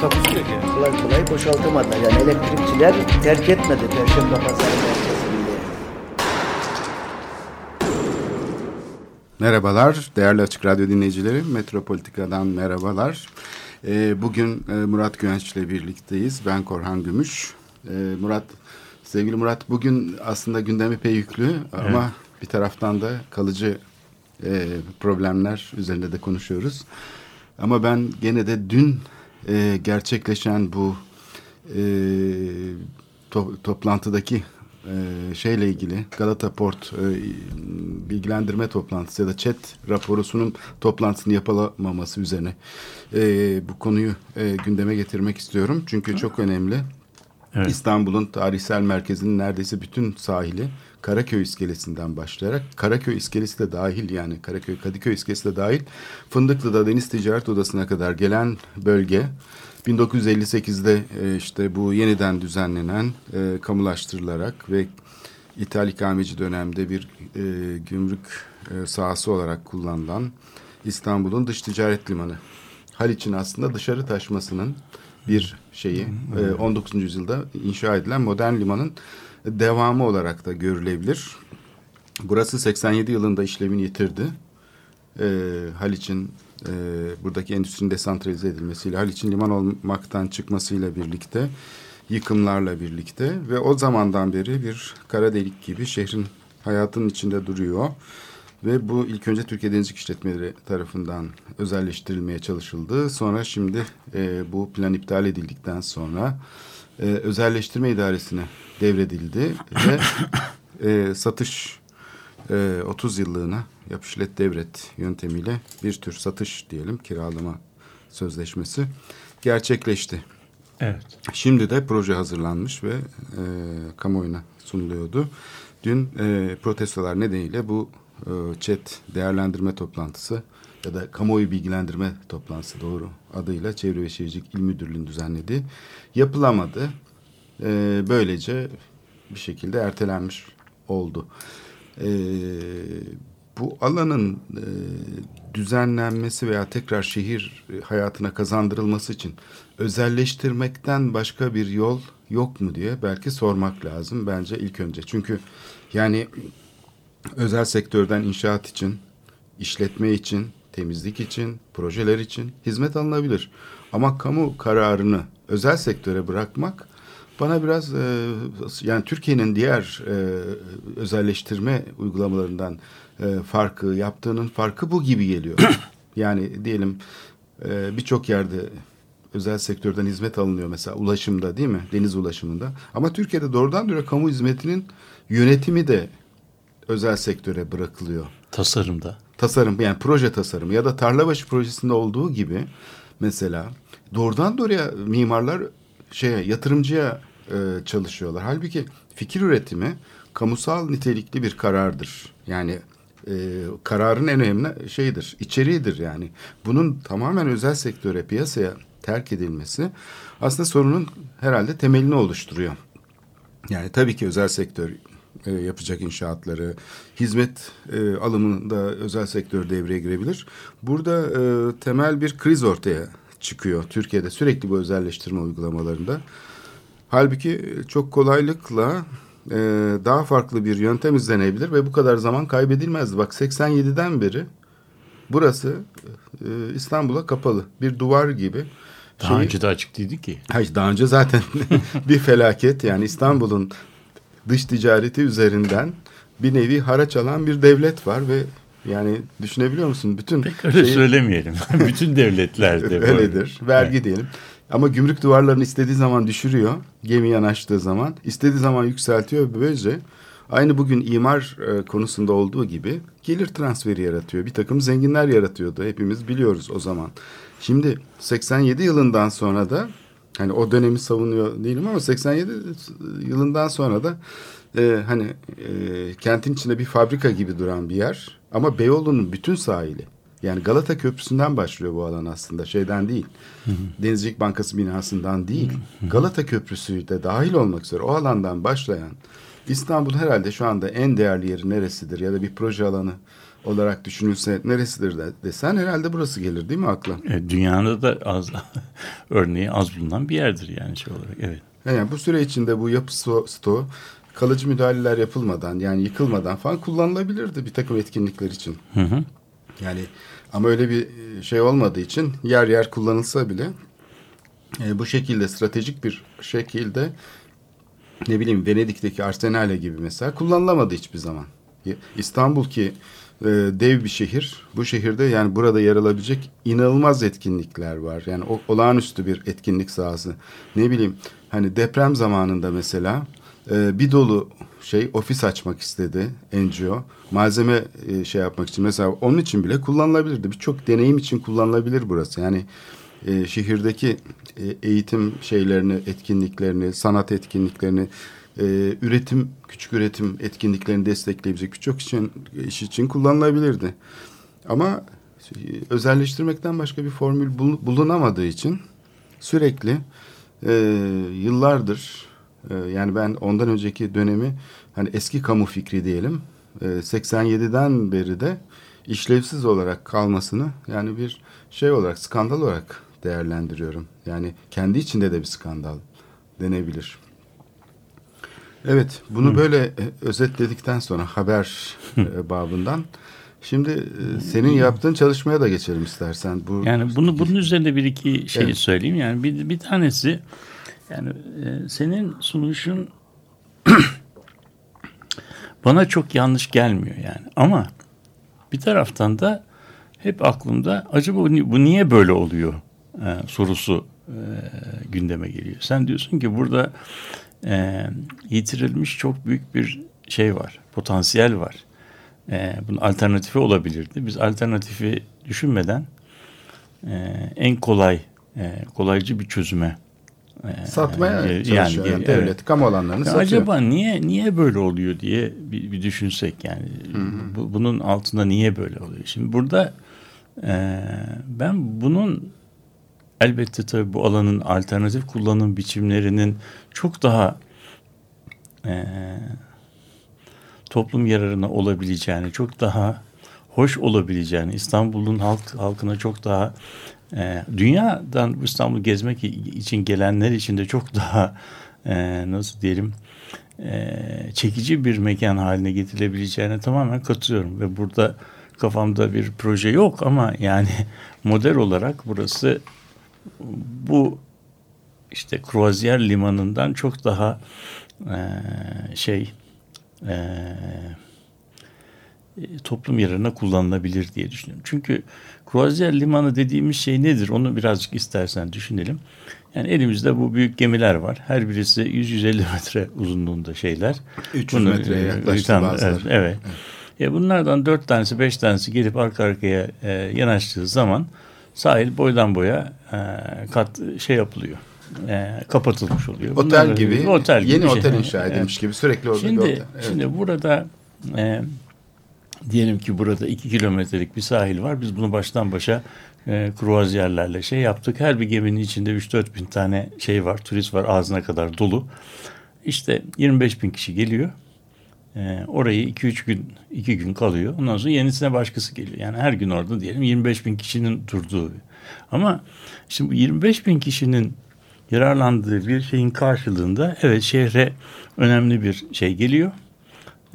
Takusuyor ki. kolay kolay boşaltamadılar. Yani elektrikçiler terk etmedi Perşembe Pazarı merkezini. Merhabalar değerli Açık Radyo dinleyicileri. Metropolitika'dan merhabalar. Ee, bugün e, Murat Güvenç ile birlikteyiz. Ben Korhan Gümüş. Ee, Murat, sevgili Murat bugün aslında gündemi epey yüklü ama bir taraftan da kalıcı e, problemler üzerinde de konuşuyoruz. Ama ben gene de dün e, gerçekleşen bu e, to toplantıdaki e, şeyle ilgili Galata Port e, bilgilendirme toplantısı ya da chat raporusunun toplantısını yapılamaması üzerine e, bu konuyu e, gündeme getirmek istiyorum. Çünkü çok önemli. Evet. İstanbul'un tarihsel merkezinin neredeyse bütün sahili Karaköy iskelesinden başlayarak Karaköy iskelesi de dahil yani Karaköy Kadıköy iskelesi de dahil Fındıklı'da Deniz Ticaret Odası'na kadar gelen bölge 1958'de e, işte bu yeniden düzenlenen e, kamulaştırılarak ve İthal ikameci dönemde bir e, gümrük e, sahası olarak kullanılan İstanbul'un dış ticaret limanı. Haliç'in aslında dışarı taşmasının bir şeyi e, 19. yüzyılda inşa edilen modern limanın devamı olarak da görülebilir. Burası 87 yılında işlevini yitirdi. E, Haliç'in e, buradaki endüstrinin desantralize edilmesiyle, Haliç'in liman olmaktan çıkmasıyla birlikte, yıkımlarla birlikte ve o zamandan beri bir kara delik gibi şehrin hayatının içinde duruyor. Ve bu ilk önce Türkiye Denizcilik İşletmeleri tarafından özelleştirilmeye çalışıldı. Sonra şimdi e, bu plan iptal edildikten sonra e, özelleştirme idaresine devredildi ve e, satış e, 30 yıllığına yapışlet devret yöntemiyle bir tür satış diyelim kiralama sözleşmesi gerçekleşti. Evet. Şimdi de proje hazırlanmış ve e, kamuoyuna sunuluyordu. Dün e, protestolar nedeniyle bu e, chat değerlendirme toplantısı ya da kamuoyu bilgilendirme toplantısı doğru adıyla Çevre ve Şehircilik İl Müdürlüğü'nün düzenlediği yapılamadı. E, böylece bir şekilde ertelenmiş oldu. E, bu alanın e, düzenlenmesi veya tekrar şehir hayatına kazandırılması için özelleştirmekten başka bir yol yok mu diye belki sormak lazım bence ilk önce. Çünkü yani özel sektörden inşaat için, işletme için, temizlik için, projeler için hizmet alınabilir. Ama kamu kararını özel sektöre bırakmak bana biraz e, yani Türkiye'nin diğer e, özelleştirme uygulamalarından e, farkı yaptığının farkı bu gibi geliyor. yani diyelim e, birçok yerde özel sektörden hizmet alınıyor mesela ulaşımda değil mi? Deniz ulaşımında. Ama Türkiye'de doğrudan doğruya kamu hizmetinin yönetimi de özel sektöre bırakılıyor. Tasarımda. Tasarım yani proje tasarımı ya da Tarlabaşı projesinde olduğu gibi mesela doğrudan doğruya mimarlar şeye yatırımcıya e, çalışıyorlar. Halbuki fikir üretimi kamusal nitelikli bir karardır. Yani e, kararın en önemli şeyidir, içeriğidir yani. Bunun tamamen özel sektöre, piyasaya terk edilmesi aslında sorunun herhalde temelini oluşturuyor. Yani tabii ki özel sektör e, yapacak inşaatları, hizmet e, alımında özel sektör devreye girebilir. Burada e, temel bir kriz ortaya çıkıyor Türkiye'de sürekli bu özelleştirme uygulamalarında. Halbuki çok kolaylıkla e, daha farklı bir yöntem izlenebilir ve bu kadar zaman kaybedilmezdi. Bak 87'den beri burası e, İstanbul'a kapalı bir duvar gibi. Daha Şeyi- önce de açık değildi ki. Hayır daha önce zaten bir felaket yani İstanbul'un dış ticareti üzerinden bir nevi haraç alan bir devlet var ve yani düşünebiliyor musun? Bütün Pek öyle şeyi- söylemeyelim. Bütün devletlerde böyle. Öyledir. Vergi diyelim. Ama gümrük duvarlarını istediği zaman düşürüyor. Gemi yanaştığı zaman. istediği zaman yükseltiyor. Böylece aynı bugün imar e, konusunda olduğu gibi gelir transferi yaratıyor. Bir takım zenginler yaratıyordu. Hepimiz biliyoruz o zaman. Şimdi 87 yılından sonra da hani o dönemi savunuyor değilim ama 87 yılından sonra da e, hani e, kentin içinde bir fabrika gibi duran bir yer ama Beyoğlu'nun bütün sahili yani Galata Köprüsü'nden başlıyor bu alan aslında şeyden değil. Denizcilik Bankası binasından değil. Galata Köprüsü de dahil olmak üzere o alandan başlayan İstanbul herhalde şu anda en değerli yeri neresidir ya da bir proje alanı olarak düşünülse neresidir de, desen herhalde burası gelir değil mi akla? E, dünyada da az örneği az bulunan bir yerdir yani şey olarak. Evet. Yani bu süre içinde bu yapı sto- kalıcı müdahaleler yapılmadan yani yıkılmadan falan kullanılabilirdi bir takım etkinlikler için. Hı hı. Yani ama öyle bir şey olmadığı için yer yer kullanılsa bile e, bu şekilde stratejik bir şekilde ne bileyim Venedik'teki Arsenale gibi mesela kullanılamadı hiçbir zaman. İstanbul ki e, dev bir şehir. Bu şehirde yani burada yer alabilecek inanılmaz etkinlikler var. Yani o, olağanüstü bir etkinlik sahası. Ne bileyim hani deprem zamanında mesela e, bir dolu şey ofis açmak istedi NGO. Malzeme e, şey yapmak için mesela onun için bile kullanılabilirdi. Birçok deneyim için kullanılabilir burası. Yani e, şehirdeki e, eğitim şeylerini, etkinliklerini, sanat etkinliklerini, e, üretim, küçük üretim etkinliklerini destekleyebilecek birçok için, iş için kullanılabilirdi. Ama e, özelleştirmekten başka bir formül bulunamadığı için sürekli e, yıllardır yani ben ondan önceki dönemi hani eski kamu fikri diyelim e, 87'den beri de işlevsiz olarak kalmasını yani bir şey olarak skandal olarak değerlendiriyorum. Yani kendi içinde de bir skandal denebilir. Evet, bunu Hı. böyle e, özetledikten sonra haber e, babından şimdi e, senin yaptığın çalışmaya da geçelim istersen. Bu Yani bunu bunun üzerinde bir iki şey evet. söyleyeyim. Yani bir bir tanesi yani senin sunuşun bana çok yanlış gelmiyor yani. Ama bir taraftan da hep aklımda acaba bu niye böyle oluyor e, sorusu e, gündeme geliyor. Sen diyorsun ki burada e, yitirilmiş çok büyük bir şey var, potansiyel var. E, bunun alternatifi olabilirdi. Biz alternatifi düşünmeden e, en kolay, e, kolaycı bir çözüme e, satmaya e, çalışıyor. Yani, yani devlet evet. kamu alanlarını satıyor. Acaba niye niye böyle oluyor diye bir, bir düşünsek yani hı hı. Bu, bunun altında niye böyle oluyor? Şimdi burada e, ben bunun elbette tabii bu alanın alternatif kullanım biçimlerinin çok daha e, toplum yararına olabileceğini, çok daha hoş olabileceğini, İstanbul'un halk halkına çok daha e, dünyadan İstanbul gezmek için gelenler için de çok daha e, nasıl diyelim e, çekici bir mekan haline getirebileceğine tamamen katılıyorum. Ve burada kafamda bir proje yok ama yani model olarak burası bu işte Kruvaziyer limanından çok daha e, şey e, toplum yararına kullanılabilir diye düşünüyorum. Çünkü Kruvaziyer limanı dediğimiz şey nedir? Onu birazcık istersen düşünelim. Yani elimizde bu büyük gemiler var. Her birisi 100-150 metre uzunluğunda şeyler. 300 Bunu, metreye yaklaştı bazıları. Evet. evet. evet. Ya bunlardan dört tanesi beş tanesi gelip arka arkaya e, yanaştığı zaman sahil boydan boya e, kat şey yapılıyor. E, kapatılmış oluyor. Otel Bunlar gibi, otel gibi yeni otel şey. inşa edilmiş evet. gibi sürekli orada şimdi, bir otel. Evet. Şimdi burada e, diyelim ki burada iki kilometrelik bir sahil var. Biz bunu baştan başa e, kruvaziyerlerle şey yaptık. Her bir geminin içinde 3-4 bin tane şey var, turist var ağzına kadar dolu. İşte 25 bin kişi geliyor. E, orayı 2-3 gün 2 gün kalıyor. Ondan sonra yenisine başkası geliyor. Yani her gün orada diyelim 25 bin kişinin durduğu. Ama şimdi bu 25 bin kişinin yararlandığı bir şeyin karşılığında evet şehre önemli bir şey geliyor.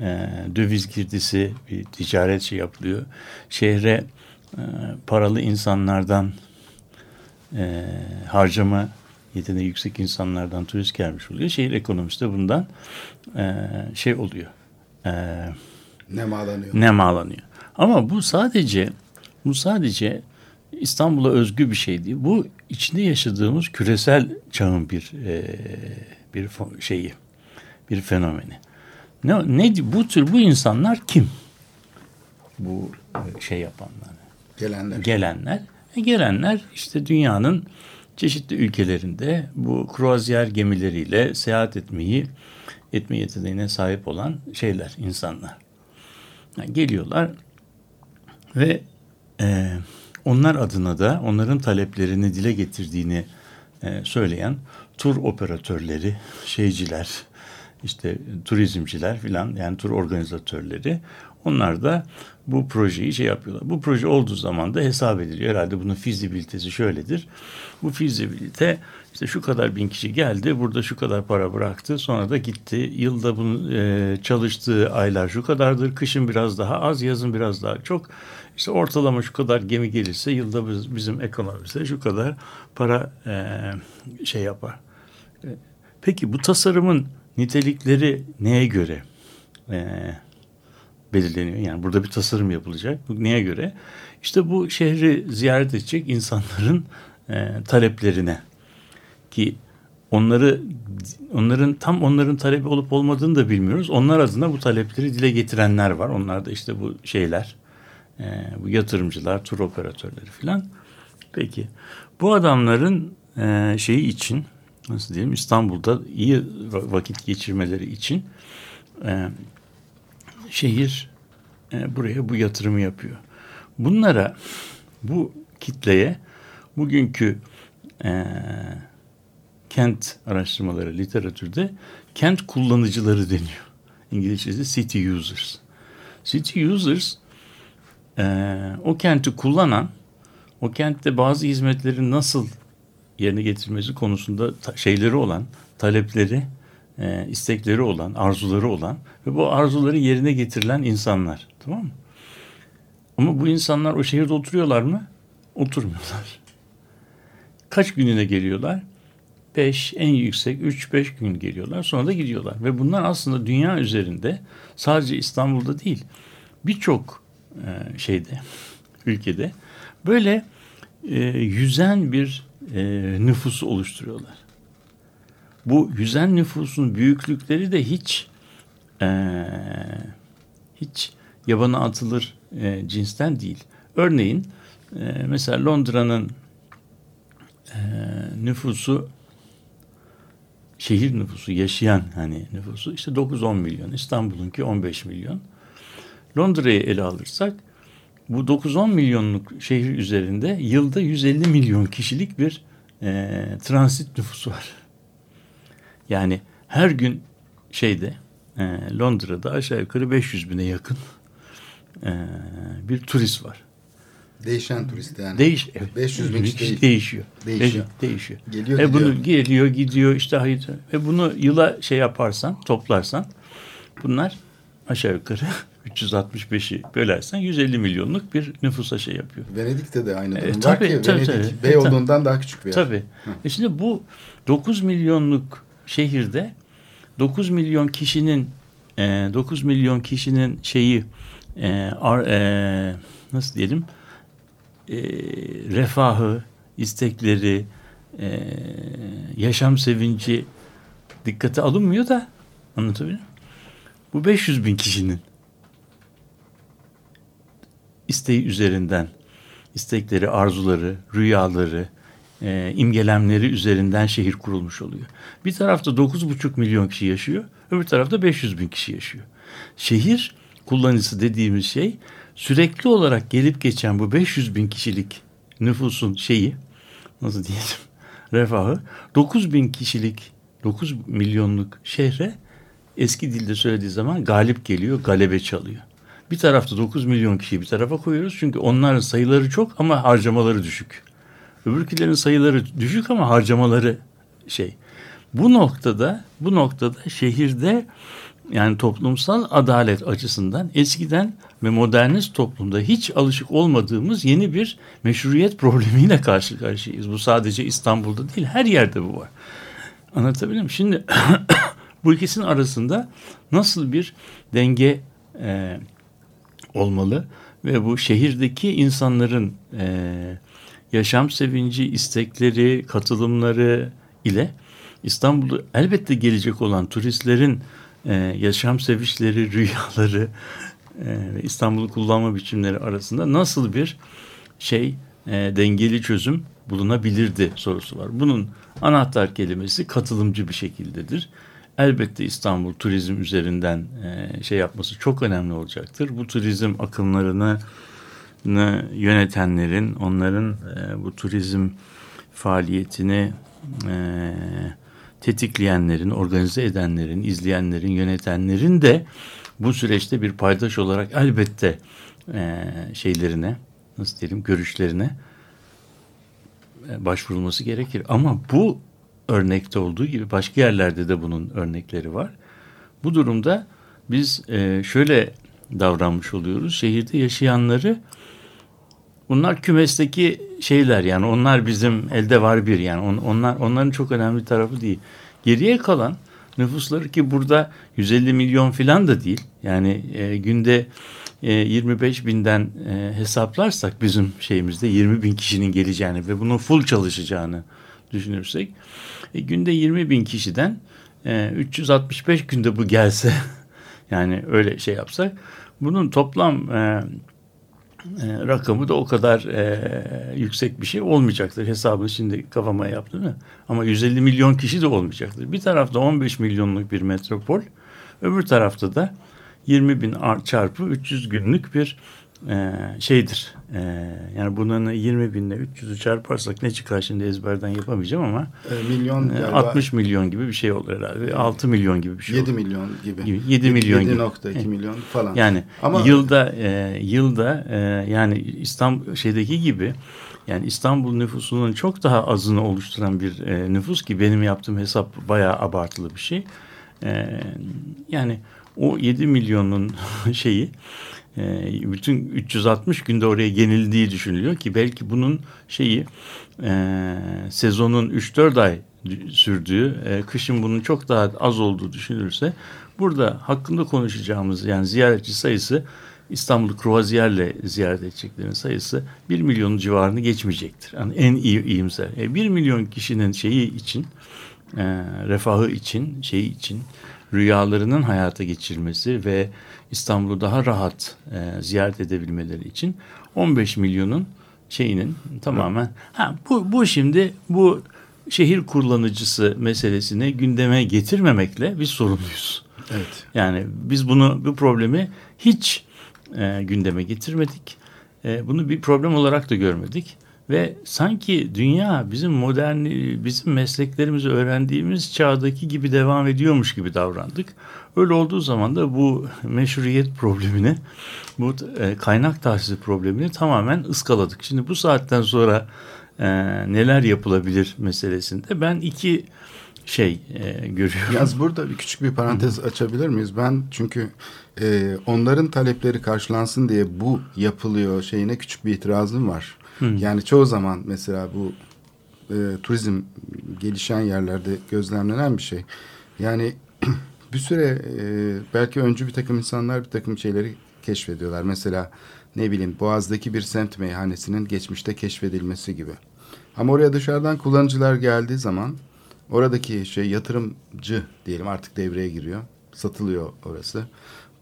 E, döviz girdisi bir ticaret şey yapılıyor. Şehre e, paralı insanlardan e, harcama yeteneği yüksek insanlardan turist gelmiş oluyor. Şehir ekonomisi de bundan e, şey oluyor e, nemalanıyor. nemalanıyor. Ama bu sadece bu sadece İstanbul'a özgü bir şey değil. Bu içinde yaşadığımız küresel çağın bir e, bir şeyi, bir fenomeni. Ne, ne bu tür bu insanlar kim? Bu e, şey yapanlar. Gelenler. Gelenler. E, gelenler işte dünyanın çeşitli ülkelerinde bu kruvaziyer gemileriyle seyahat etmeyi etme yeteneğine sahip olan şeyler, insanlar. Yani geliyorlar ve e, onlar adına da onların taleplerini dile getirdiğini e, söyleyen tur operatörleri, şeyciler, işte turizmciler filan yani tur organizatörleri onlar da bu projeyi şey yapıyorlar. Bu proje olduğu zaman da hesap ediliyor. Herhalde bunun fizibilitesi şöyledir. Bu fizibilite işte şu kadar bin kişi geldi, burada şu kadar para bıraktı, sonra da gitti. Yılda bunun e, çalıştığı aylar şu kadardır, kışın biraz daha az, yazın biraz daha çok. İşte ortalama şu kadar gemi gelirse yılda biz, bizim ekonomimizde şu kadar para e, şey yapar. E, peki bu tasarımın nitelikleri neye göre e, belirleniyor? Yani burada bir tasarım yapılacak. Bu neye göre? İşte bu şehri ziyaret edecek insanların e, taleplerine ki onları onların tam onların talebi olup olmadığını da bilmiyoruz. Onlar adına bu talepleri dile getirenler var. Onlar da işte bu şeyler, e, bu yatırımcılar, tur operatörleri filan. Peki bu adamların e, şeyi için nasıl diyelim İstanbul'da iyi vakit geçirmeleri için e, şehir e, buraya bu yatırımı yapıyor. Bunlara bu kitleye bugünkü e, kent araştırmaları literatürde kent kullanıcıları deniyor. İngilizce'de city users. City users e, o kenti kullanan, o kentte bazı hizmetleri nasıl yerine getirmesi konusunda şeyleri olan, talepleri, e, istekleri olan, arzuları olan ve bu arzuları yerine getirilen insanlar. Tamam mı? Ama bu insanlar o şehirde oturuyorlar mı? Oturmuyorlar. Kaç gününe geliyorlar? 5 en yüksek 3-5 gün geliyorlar sonra da gidiyorlar. Ve bunlar aslında dünya üzerinde sadece İstanbul'da değil birçok e, şeyde ülkede böyle e, yüzen bir e, nüfusu oluşturuyorlar. Bu yüzen nüfusun büyüklükleri de hiç e, hiç yabana atılır e, cinsten değil. Örneğin e, mesela Londra'nın e, nüfusu şehir nüfusu yaşayan hani nüfusu işte 9-10 milyon. İstanbul'unki 15 milyon. Londra'yı ele alırsak bu 9-10 milyonluk şehir üzerinde yılda 150 milyon kişilik bir e, transit nüfusu var. Yani her gün şeyde e, Londra'da aşağı yukarı 500 bine yakın e, bir turist var. Değişen turist yani. Değiş, evet. 500 bin kişi değil. değişiyor. Değişiyor. Değişiyor. Geliyor ve gidiyor. bunu geliyor gidiyor işte hayır ve bunu yıla şey yaparsan toplarsan bunlar aşağı yukarı 365'i bölersen 150 milyonluk bir nüfusa şey yapıyor. Venedik'te de aynı E, durum var tabii, ki tabii, Venedik tabii. Beyoğlu'ndan daha küçük bir yer. Tabii. E şimdi bu 9 milyonluk şehirde 9 milyon kişinin e, 9 milyon kişinin şeyi e, ar, e, nasıl diyelim e, refahı, istekleri, e, yaşam sevinci dikkate alınmıyor da anlatabiliyor muyum? Bu 500 bin kişinin isteği üzerinden istekleri, arzuları, rüyaları, e, imgelemleri üzerinden şehir kurulmuş oluyor. Bir tarafta 9,5 milyon kişi yaşıyor, öbür tarafta 500 bin kişi yaşıyor. Şehir kullanıcısı dediğimiz şey sürekli olarak gelip geçen bu 500 bin kişilik nüfusun şeyi nasıl diyelim refahı 9 bin kişilik 9 milyonluk şehre eski dilde söylediği zaman galip geliyor, galebe çalıyor. Bir tarafta 9 milyon kişiyi bir tarafa koyuyoruz çünkü onların sayıları çok ama harcamaları düşük. Öbürkilerin sayıları düşük ama harcamaları şey. Bu noktada bu noktada şehirde yani toplumsal adalet açısından eskiden ve modernist toplumda hiç alışık olmadığımız yeni bir meşruiyet problemiyle karşı karşıyayız. Bu sadece İstanbul'da değil her yerde bu var. Anlatabiliyor muyum? Şimdi bu ikisinin arasında nasıl bir denge e, olmalı ve bu şehirdeki insanların e, yaşam sevinci, istekleri, katılımları ile İstanbul'da elbette gelecek olan turistlerin e, yaşam sevinçleri, rüyaları e, ve İstanbul'u kullanma biçimleri arasında nasıl bir şey e, dengeli çözüm bulunabilirdi sorusu var. Bunun anahtar kelimesi katılımcı bir şekildedir. Elbette İstanbul turizm üzerinden e, şey yapması çok önemli olacaktır. Bu turizm akımlarını yönetenlerin, onların e, bu turizm faaliyetini e, tetikleyenlerin, organize edenlerin, izleyenlerin, yönetenlerin de bu süreçte bir paydaş olarak elbette şeylerine, nasıl diyelim, görüşlerine başvurulması gerekir. Ama bu örnekte olduğu gibi başka yerlerde de bunun örnekleri var. Bu durumda biz e, şöyle davranmış oluyoruz. Şehirde yaşayanları bunlar kümesteki şeyler yani onlar bizim elde var bir yani on, onlar onların çok önemli tarafı değil. Geriye kalan nüfusları ki burada 150 milyon falan da değil. Yani e, günde e, 25 binden e, hesaplarsak bizim şeyimizde 20 bin kişinin geleceğini ve bunun full çalışacağını düşünürsek e, günde 20 bin kişiden e, 365 günde bu gelse yani öyle şey yapsak bunun toplam e, e, rakamı da o kadar e, yüksek bir şey olmayacaktır. Hesabını şimdi kafama yaptım mı? Ama 150 milyon kişi de olmayacaktır. Bir tarafta 15 milyonluk bir metropol, öbür tarafta da 20 bin çarpı 300 günlük bir e, şeydir. E, yani bunun 20 binle 300'ü çarparsak ne çıkar şimdi ezberden yapamayacağım ama e, milyon e, 60 milyon gibi bir şey olur herhalde. 6 milyon gibi bir şey 7 olur. milyon gibi. 7, 7 milyon 7.2 gibi. milyon falan. Yani ama yılda e, yılda e, yani İstanbul şeydeki gibi yani İstanbul nüfusunun çok daha azını oluşturan bir e, nüfus ki benim yaptığım hesap bayağı abartılı bir şey. E, yani o 7 milyonun şeyi bütün 360 günde oraya yenildiği düşünülüyor ki belki bunun şeyi e, sezonun 3-4 ay sürdüğü, e, kışın bunun çok daha az olduğu düşünülürse burada hakkında konuşacağımız yani ziyaretçi sayısı İstanbul'u kruvaziyerle ziyaret edeceklerin sayısı 1 milyonun civarını geçmeyecektir. Yani en iyi iyimser. E, 1 milyon kişinin şeyi için, e, refahı için, şeyi için, rüyalarının hayata geçirmesi ve İstanbul'u daha rahat e, ziyaret edebilmeleri için 15 milyonun şeyinin tamamen ha bu bu şimdi bu şehir kullanıcısı meselesini gündeme getirmemekle biz sorumluyuz. Evet. Yani biz bunu bu problemi hiç e, gündeme getirmedik. E, bunu bir problem olarak da görmedik ve sanki dünya bizim modern bizim mesleklerimizi öğrendiğimiz çağdaki gibi devam ediyormuş gibi davrandık. Öyle olduğu zaman da bu meşruiyet problemini, bu e, kaynak tahsisi problemini tamamen ıskaladık. Şimdi bu saatten sonra e, neler yapılabilir meselesinde ben iki şey e, görüyorum. Yaz burada bir küçük bir parantez açabilir miyiz? Ben çünkü e, onların talepleri karşılansın diye bu yapılıyor şeyine küçük bir itirazım var. Yani çoğu zaman mesela bu e, turizm gelişen yerlerde gözlemlenen bir şey. Yani bir süre e, belki öncü bir takım insanlar bir takım şeyleri keşfediyorlar. Mesela ne bileyim Boğaz'daki bir semt meyhanesinin geçmişte keşfedilmesi gibi. Ama oraya dışarıdan kullanıcılar geldiği zaman oradaki şey yatırımcı diyelim artık devreye giriyor. Satılıyor orası.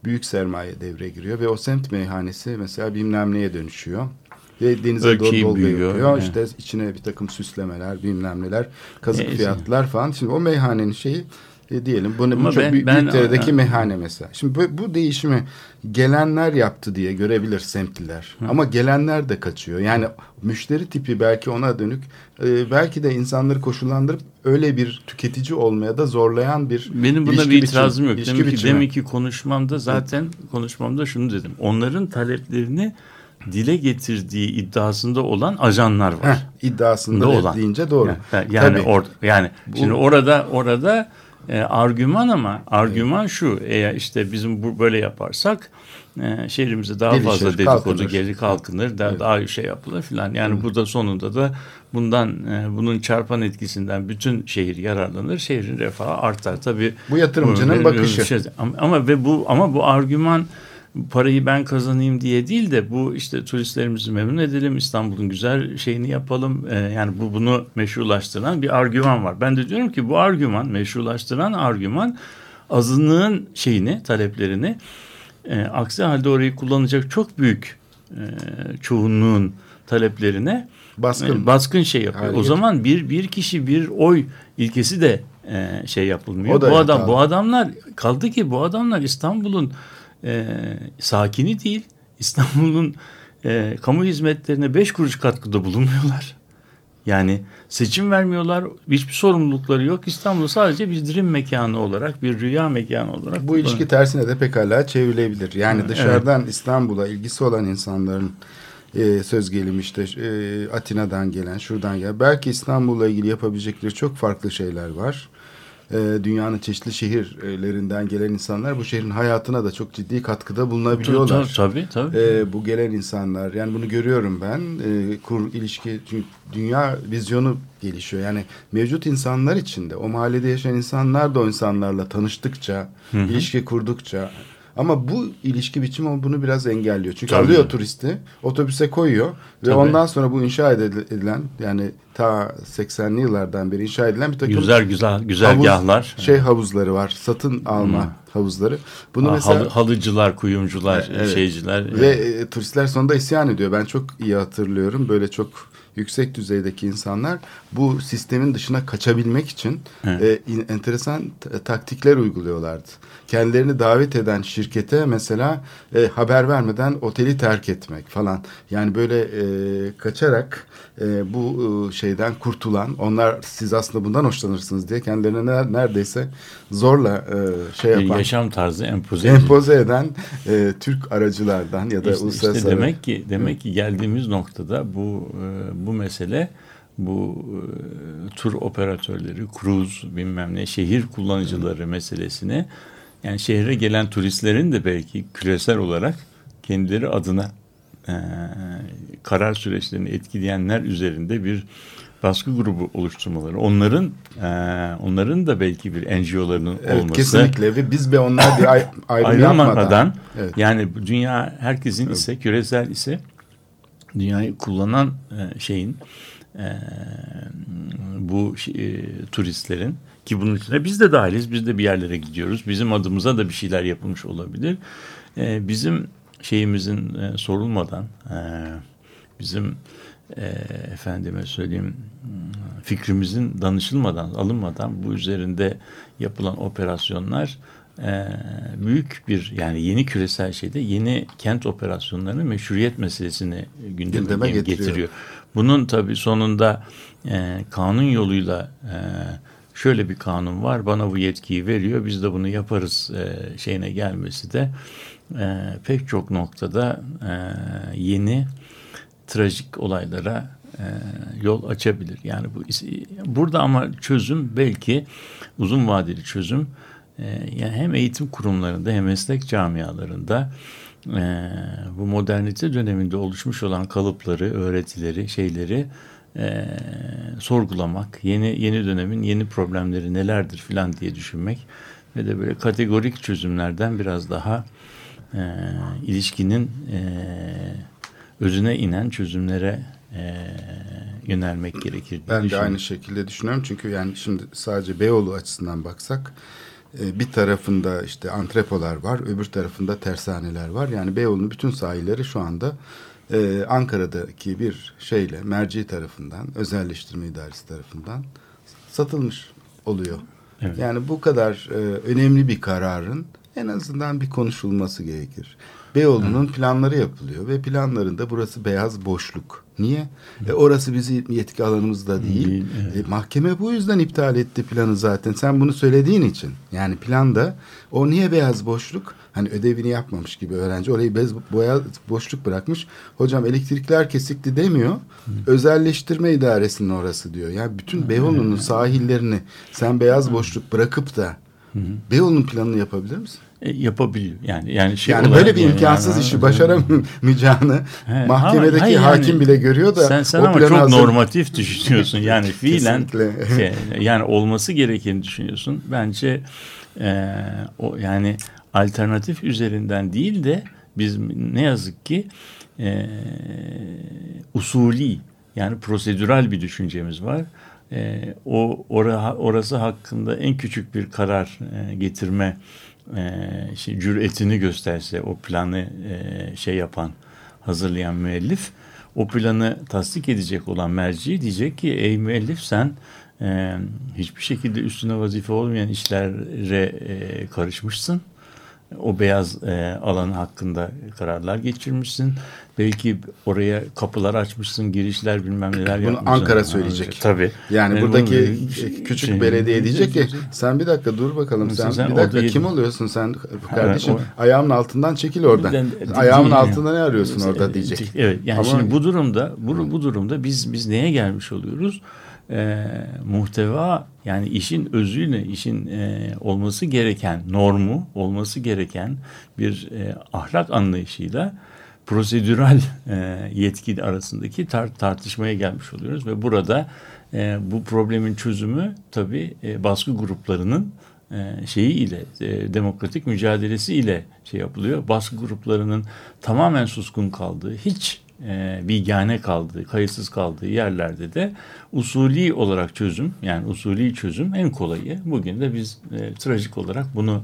Büyük sermaye devreye giriyor ve o semt meyhanesi mesela bilmem neye dönüşüyor. Denize doğru dolgu büyüyor. yapıyor. Yani. İşte içine bir takım süslemeler, bilmem neler, kazık Neyse. fiyatlar falan. Şimdi o meyhanenin şeyi e, diyelim. Bu, bu çok ben, büyük, ben, meyhane mesela. Şimdi bu, bu değişimi gelenler yaptı diye görebilir semtliler. Hı. Ama gelenler de kaçıyor. Yani müşteri tipi belki ona dönük e, belki de insanları koşullandırıp öyle bir tüketici olmaya da zorlayan bir Benim buna bir itirazım biçim, yok. Demek ki, demek ki konuşmamda zaten konuşmamda şunu dedim. Onların taleplerini dile getirdiği iddiasında olan ajanlar var. Heh, iddiasında olan. deyince doğru. Yani yani, or, yani Bu, şimdi orada orada e, argüman ama argüman evet. şu eğer işte bizim bu böyle yaparsak e, şehrimize daha Gelişir, fazla dedikodu gelir kalkınır daha, evet. daha şey yapılır filan yani Hı. burada sonunda da bundan e, bunun çarpan etkisinden bütün şehir yararlanır şehrin refahı artar tabi bu yatırımcının bu, bakışı şey, ama, ama ve bu ama bu argüman parayı ben kazanayım diye değil de bu işte turistlerimizi memnun edelim İstanbul'un güzel şeyini yapalım ee, yani bu bunu meşrulaştıran bir argüman var. Ben de diyorum ki bu argüman meşrulaştıran argüman azınlığın şeyini taleplerini e, aksi halde orayı kullanacak çok büyük e, çoğunluğun taleplerine Baskın. e, baskın şey yapıyor. Hale o zaman bir bir kişi bir oy ilkesi de e, şey yapılmıyor. Bu adam hatalı. bu adamlar kaldı ki bu adamlar İstanbul'un e, sakini değil. İstanbul'un e, kamu hizmetlerine beş kuruş katkıda bulunmuyorlar. Yani seçim vermiyorlar. Hiçbir sorumlulukları yok. İstanbul sadece bir dream mekanı olarak, bir rüya mekanı olarak. Bu ilişki tersine de pekala çevrilebilir. Yani Evet. dışarıdan İstanbul'a ilgisi olan insanların e, söz gelimi işte e, Atina'dan gelen, şuradan gelen. Belki İstanbul'la ilgili yapabilecekleri çok farklı şeyler var. E, dünyanın çeşitli şehirlerinden gelen insanlar bu şehrin hayatına da çok ciddi katkıda bulunabiliyorlar. Tabii tabii. E, bu gelen insanlar yani bunu görüyorum ben e, kur ilişki çünkü dünya vizyonu gelişiyor yani mevcut insanlar içinde o mahallede yaşayan insanlar da o insanlarla tanıştıkça ilişki kurdukça ama bu ilişki biçimi bunu biraz engelliyor. Çünkü Tabii. alıyor turisti, otobüse koyuyor ve Tabii. ondan sonra bu inşa edilen yani ta 80'li yıllardan beri inşa edilen bir takım güzel güzel güzergahlar. havuz, şey havuzları var. Satın alma havuzları. Bunu Ha, mesela halı- halıcılar, kuyumcular, evet. şeyciler. ve e, turistler sonunda isyan ediyor. Ben çok iyi hatırlıyorum. Böyle çok yüksek düzeydeki insanlar bu sistemin dışına kaçabilmek için Evet. e, enteresan taktikler uyguluyorlardı. Kendilerini davet eden şirkete mesela e, haber vermeden oteli terk etmek falan. Yani böyle e, kaçarak e, bu e, şeyden kurtulan, onlar siz aslında bundan hoşlanırsınız diye kendilerine ner- neredeyse zorla e, şey yapan, yaşam tarzı empoze empoze eden e, Türk aracılardan ya da İşte, uluslararası işte demek ki demek ki geldiğimiz noktada bu e, bu mesele bu e, tur operatörleri, cruise bilmem ne şehir kullanıcıları meselesini yani şehre gelen turistlerin de belki küresel olarak kendileri adına e, karar süreçlerini etkileyenler üzerinde bir baskı grubu oluşturmaları. Onların e, onların da belki bir NGO'larının Evet, olması. kesinlikle ve biz ve onlar bir ay, ayrım yapmadan. Evet. yani dünya herkesin ise küresel ise dünyayı kullanan e, şeyin e, bu e, turistlerin ki bunun içine biz de dahiliz biz de bir yerlere gidiyoruz bizim adımıza da bir şeyler yapılmış olabilir E, bizim şeyimizin e, sorulmadan e, bizim e, efendime söyleyeyim fikrimizin danışılmadan alınmadan bu üzerinde yapılan operasyonlar e, büyük bir yani yeni küresel şeyde yeni kent operasyonlarının meşruiyet meselesini gündeme, Gündeme getiriyor. getiriyor. Bunun tabii sonunda e, kanun yoluyla e, şöyle bir kanun var bana bu yetkiyi veriyor biz de bunu yaparız e, şeyine gelmesi de e, pek çok noktada e, yeni trajik olaylara e, yol açabilir. Yani bu burada ama çözüm belki uzun vadeli çözüm e, yani hem eğitim kurumlarında hem meslek camialarında e, bu modernite döneminde oluşmuş olan kalıpları, öğretileri, şeyleri e, sorgulamak, yeni yeni dönemin yeni problemleri nelerdir filan diye düşünmek ve de böyle kategorik çözümlerden biraz daha e, ilişkinin e, özüne inen çözümlere e, yönelmek gerekir. Ben de aynı şekilde düşünüyorum. Çünkü yani şimdi sadece Beyoğlu açısından baksak e, bir tarafında işte antrepolar var, öbür tarafında tersaneler var. Yani Beyoğlu'nun bütün sahilleri şu anda e, Ankara'daki bir şeyle merci tarafından, özelleştirme idaresi tarafından satılmış oluyor. Evet. Yani bu kadar e, önemli bir kararın en azından bir konuşulması gerekir. Beyoğlu'nun planları yapılıyor ve planlarında burası beyaz boşluk. Niye? E, orası bizim yetki alanımızda değil. Değil, evet. E, mahkeme bu yüzden iptal etti planı zaten. Sen bunu söylediğin için. Yani planda o niye beyaz boşluk? Hani ödevini yapmamış gibi öğrenci orayı bez boya boşluk bırakmış. Hocam elektrikler kesikti demiyor. Özelleştirme idaresinin orası diyor. Yani bütün Beyoğlu'nun sahillerini sen beyaz boşluk bırakıp da Beyoğlu'nun planını yapabilir misin? E, yapabiliyor. Yani yani şey Yani böyle bir imkansız yani- işi başaramayacağını He, mahkemedeki hayır hakim yani bile görüyor da sen, sen ama çok hazır- normatif düşünüyorsun. Yani fiilen şey, yani olması gerekeni düşünüyorsun. Bence e, o yani alternatif üzerinden değil de biz ne yazık ki e, usulî yani prosedürel bir düşüncemiz var. E, o ora, orası hakkında en küçük bir karar e, getirme e, şey, cüretini gösterse o planı e, şey yapan hazırlayan müellif o planı tasdik edecek olan merci diyecek ki ey müellif sen e, hiçbir şekilde üstüne vazife olmayan işlere e, karışmışsın. O beyaz e, alan hakkında kararlar geçirmişsin. Belki oraya kapılar açmışsın, girişler bilmem neler Bunu yapmışsın. Ankara söyleyecek. Tabii. Yani Yani buradaki bu- şey- küçük şey- belediye diyecek ki sen bir dakika dur bakalım sen, Sen bir dakika kim yedin. oluyorsun sen kardeşim o- ayağımın altından çekil oradan. Ben- Ayağımın altında ne arıyorsun orada diyecek. Evet yani Ama- şimdi bu durumda bu, bu durumda biz biz neye gelmiş oluyoruz? Ee, muhteva yani işin özüyle işin e, olması gereken normu olması gereken bir e, ahlak anlayışıyla prosedürel e, yetki arasındaki tar- tartışmaya gelmiş oluyoruz ve burada e, bu problemin çözümü tabii e, baskı gruplarının e, şeyi ile e, demokratik mücadelesi ile şey yapılıyor. Baskı gruplarının tamamen suskun kaldığı, hiç e, bilgane kaldığı, kayıtsız kaldığı yerlerde de usulü olarak çözüm yani usulü çözüm en kolayı. Bugün de biz e, trajik olarak bunu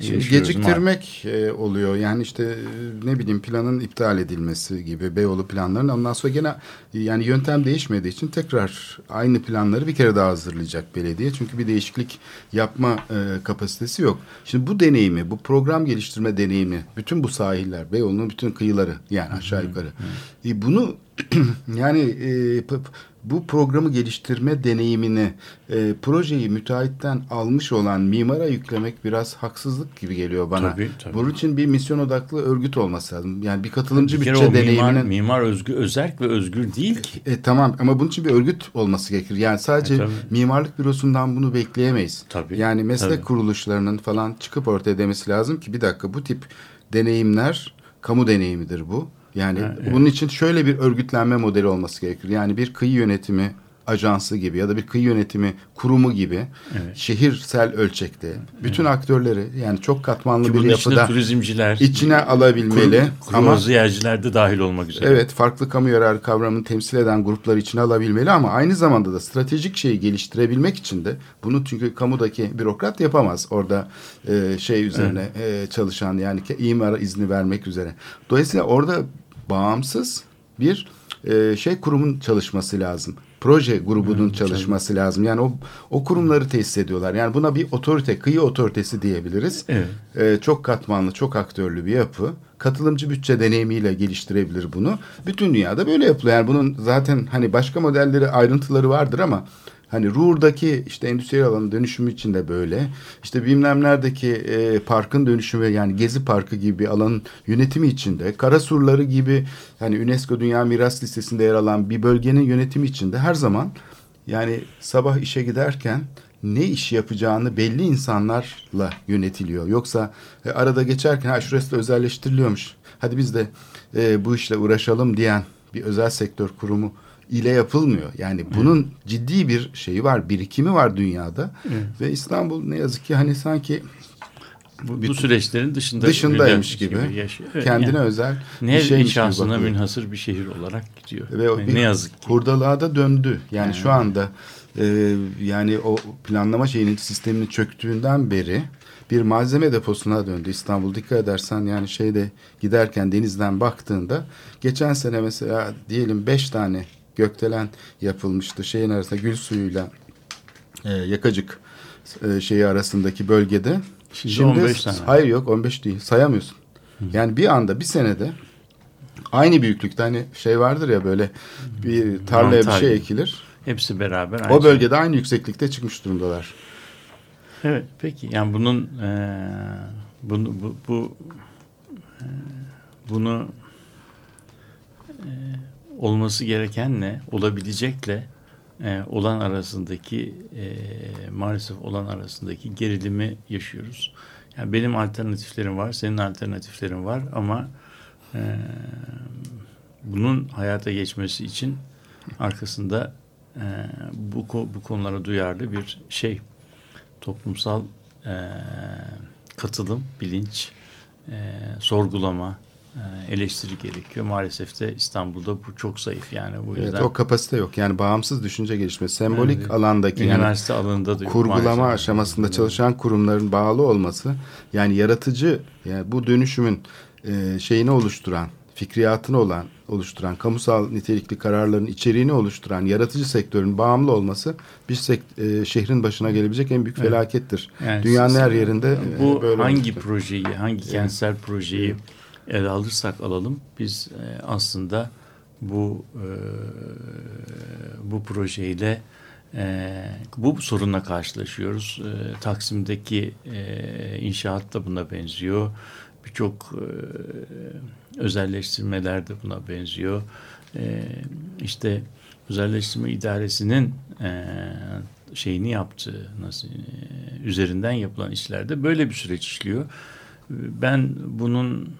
geciktirmek e, oluyor. Yani işte e, ne bileyim planın iptal edilmesi gibi Beyoğlu planlarının ondan sonra gene yani yöntem değişmediği için tekrar aynı planları bir kere daha hazırlayacak belediye. Çünkü bir değişiklik yapma e, kapasitesi yok. Şimdi bu deneyimi, bu program geliştirme deneyimi, bütün bu sahiller, Beyoğlu'nun bütün kıyıları yani aşağı yukarı. E, bunu yani e, bu programı geliştirme deneyimini e, projeyi müteahhitten almış olan mimara yüklemek biraz haksızlık gibi geliyor bana. Tabii, tabii. Bunun için bir misyon odaklı örgüt olması lazım. Yani bir katılımcı Bir bütçe mimar, deneyiminin mimar özgü, özerk ve özgür değil ki. e, tamam ama bunun için bir örgüt olması gerekir. Yani sadece E, tabii. mimarlık bürosundan bunu bekleyemeyiz. Tabii, Yani meslek tabii. kuruluşlarının falan çıkıp ortaya demesi lazım ki bir dakika bu tip deneyimler kamu deneyimidir bu. Yani bunun için şöyle bir örgütlenme modeli olması gerekir. Yani bir kıyı yönetimi ajansı gibi ya da bir kıyı yönetimi kurumu gibi şehirsel ölçekte bütün aktörleri yani çok katmanlı Ki bir yapıda turizmciler, içine alabilmeli kuru, ama kruvaziyerciler de dahil olmak üzere. Evet farklı kamu yararı kavramını temsil eden gruplar içine alabilmeli ama aynı zamanda da stratejik şeyi geliştirebilmek için de bunu çünkü kamudaki bürokrat yapamaz orada e, şey üzerine e, çalışan yani imara izni vermek üzere. Dolayısıyla orada bağımsız bir e, şey kurumun çalışması lazım. Proje grubunun çalışması lazım. Yani o o kurumları tesis ediyorlar. Yani buna bir otorite, kıyı otoritesi diyebiliriz. Evet. Ee, çok katmanlı, çok aktörlü bir yapı. Katılımcı bütçe deneyimiyle geliştirebilir bunu. Bütün dünyada böyle yapılıyor. Yani bunun zaten hani başka modelleri, ayrıntıları vardır ama hani Ruhr'daki işte endüstriyel alanın dönüşümü için de böyle. İşte bilmem neredeki e, parkın dönüşümü yani Gezi Parkı gibi bir alanın yönetimi içinde. Karasurları gibi hani UNESCO Dünya Miras Listesi'nde yer alan bir bölgenin yönetimi içinde her zaman yani sabah işe giderken ne iş yapacağını belli insanlarla yönetiliyor. Yoksa e, arada geçerken ha şurası da özelleştiriliyormuş. Hadi biz de e, bu işle uğraşalım diyen bir özel sektör kurumu ile yapılmıyor. Yani bunun ciddi bir şeyi var, birikimi var dünyada. Ve İstanbul ne yazık ki hani sanki Bu, bu süreçlerin dışında dışındaymış bir- gibi, yaşıyor. Evet, kendine yani özel bir ne gibi şahsına bakıyor. münhasır bir şehir olarak gidiyor. Ve Yani bir ne yazık ki. hurdalığa da döndü. Yani şu anda e, yani o planlama şeyinin sisteminin çöktüğünden beri bir malzeme deposuna döndü İstanbul. Dikkat edersen yani şeyde giderken denizden baktığında geçen sene mesela diyelim beş tane gökdelen yapılmıştı. Şeyin arasında gül suyuyla e, yakacık e, şeyi arasındaki bölgede. Şimdi 15 tane. Hayır yok 15 değil sayamıyorsun. Yani bir anda bir senede aynı büyüklükte hani şey vardır ya böyle bir tarlaya bir şey ekilir. Hepsi beraber. aynı O şey. bölgede aynı yükseklikte çıkmış durumdalar. Evet peki yani bunun eee bunu bu, bu eee, bunu eee, olması gerekenle olabilecekle eee, olan arasındaki eee, maalesef olan arasındaki gerilimi yaşıyoruz. Yani benim alternatiflerim var, senin alternatiflerin var ama eee, bunun hayata geçmesi için arkasında eee, bu bu konulara duyarlı bir şey toplumsal eee, katılım, bilinç, eee, sorgulama, eleştiri gerekiyor. Maalesef de İstanbul'da bu çok zayıf yani bu Evet, yüzden. o kapasite yok. Yani bağımsız düşünce gelişmesi, sembolik Evet. alandaki yani üniversite alanında da yok kurgulama maalesef. aşamasında çalışan kurumların bağlı olması yani yaratıcı yani bu dönüşümün e, şeyini oluşturan fikriyatını olan oluşturan, kamusal nitelikli kararların içeriğini oluşturan yaratıcı sektörün bağımlı olması bir sekt, e, şehrin başına gelebilecek en büyük felakettir. Yani Dünyanın her yerinde e, bu böyle hangi olmuştur. projeyi, hangi kentsel projeyi ele alırsak alalım biz e, aslında bu e, bu projeyle e, bu sorunla karşılaşıyoruz. Taksim'deki inşaat da buna benziyor. Birçok e, özelleştirmeler de buna benziyor. E, işte özelleştirme idaresinin şeyini yaptığı nasıl üzerinden yapılan işlerde böyle bir süreç işliyor. Ben bunun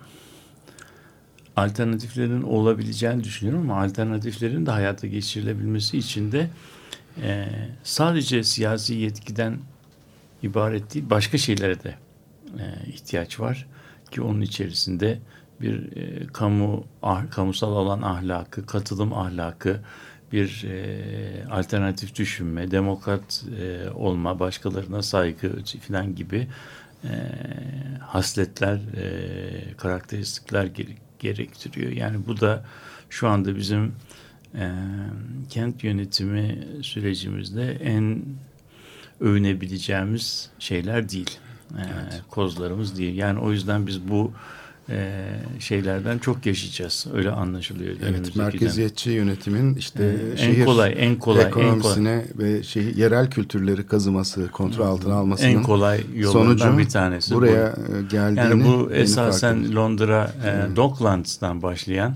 alternatiflerin olabileceğini düşünüyorum ama alternatiflerin de hayata geçirilebilmesi için de e, sadece siyasi yetkiden ibaret değil başka şeylere de e, ihtiyaç var ki onun içerisinde bir e, kamu ah, kamusal alan ahlakı, katılım ahlakı, bir e, alternatif düşünme, demokrat e, olma, başkalarına saygı falan gibi e, hasletler, e, karakteristikler gere- gerektiriyor. Yani bu da şu anda bizim e, kent yönetimi sürecimizde en övünebileceğimiz şeyler değil. E, Kozlarımız değil. Yani o yüzden biz bu e, şeylerden çok yaşayacağız. Öyle anlaşılıyor. Evet, merkeziyetçi yönetimin işte Ee, en şehir kolay, en kolay, en ekonomisine ve şehir, yerel kültürleri kazıması, kontrol altına almasının en kolay sonucu bir tanesi bu. buraya e, geldiğini Yani bu esasen. Londra e, Docklands'tan başlayan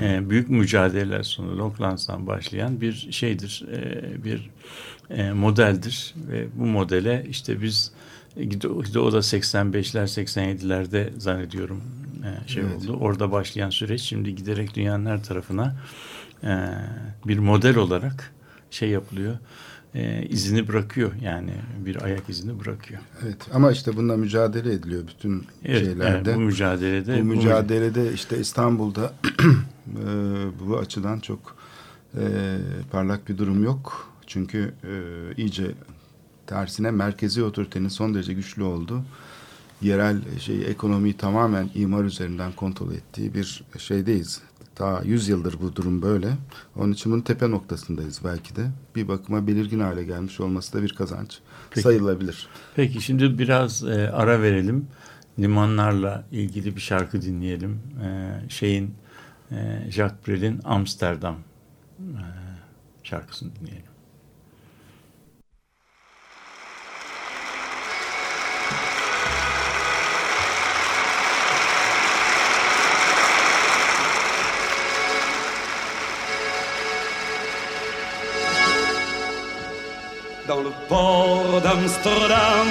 e, büyük mücadeleler sonu Docklands'tan başlayan bir şeydir, e, bir e, modeldir ve bu modele işte biz o da 85'ler 87'lerde zannediyorum e, şey Evet. oldu. Orada başlayan süreç şimdi giderek dünyanın her tarafına e, bir model olarak şey yapılıyor. E, izini bırakıyor yani bir ayak izini bırakıyor. Evet ama işte bununla mücadele ediliyor bütün Evet, şeylerde. evet, bu mücadelede bu mücadelede işte İstanbul'da e, bu açıdan çok e, parlak bir durum yok. Çünkü e, iyice tersine merkezi otoritenin son derece güçlü olduğu yerel şey ekonomiyi tamamen imar üzerinden kontrol ettiği bir şeydeyiz. Ta 100 yıldır bu durum böyle. Onun için bunun tepe noktasındayız belki de. Bir bakıma belirgin hale gelmiş olması da bir kazanç Peki. sayılabilir. Peki şimdi biraz e, ara verelim. Limanlarla ilgili bir şarkı dinleyelim. E, şeyin e, Jacques Brel'in Amsterdam e, şarkısını dinleyelim. Port d'Amsterdam,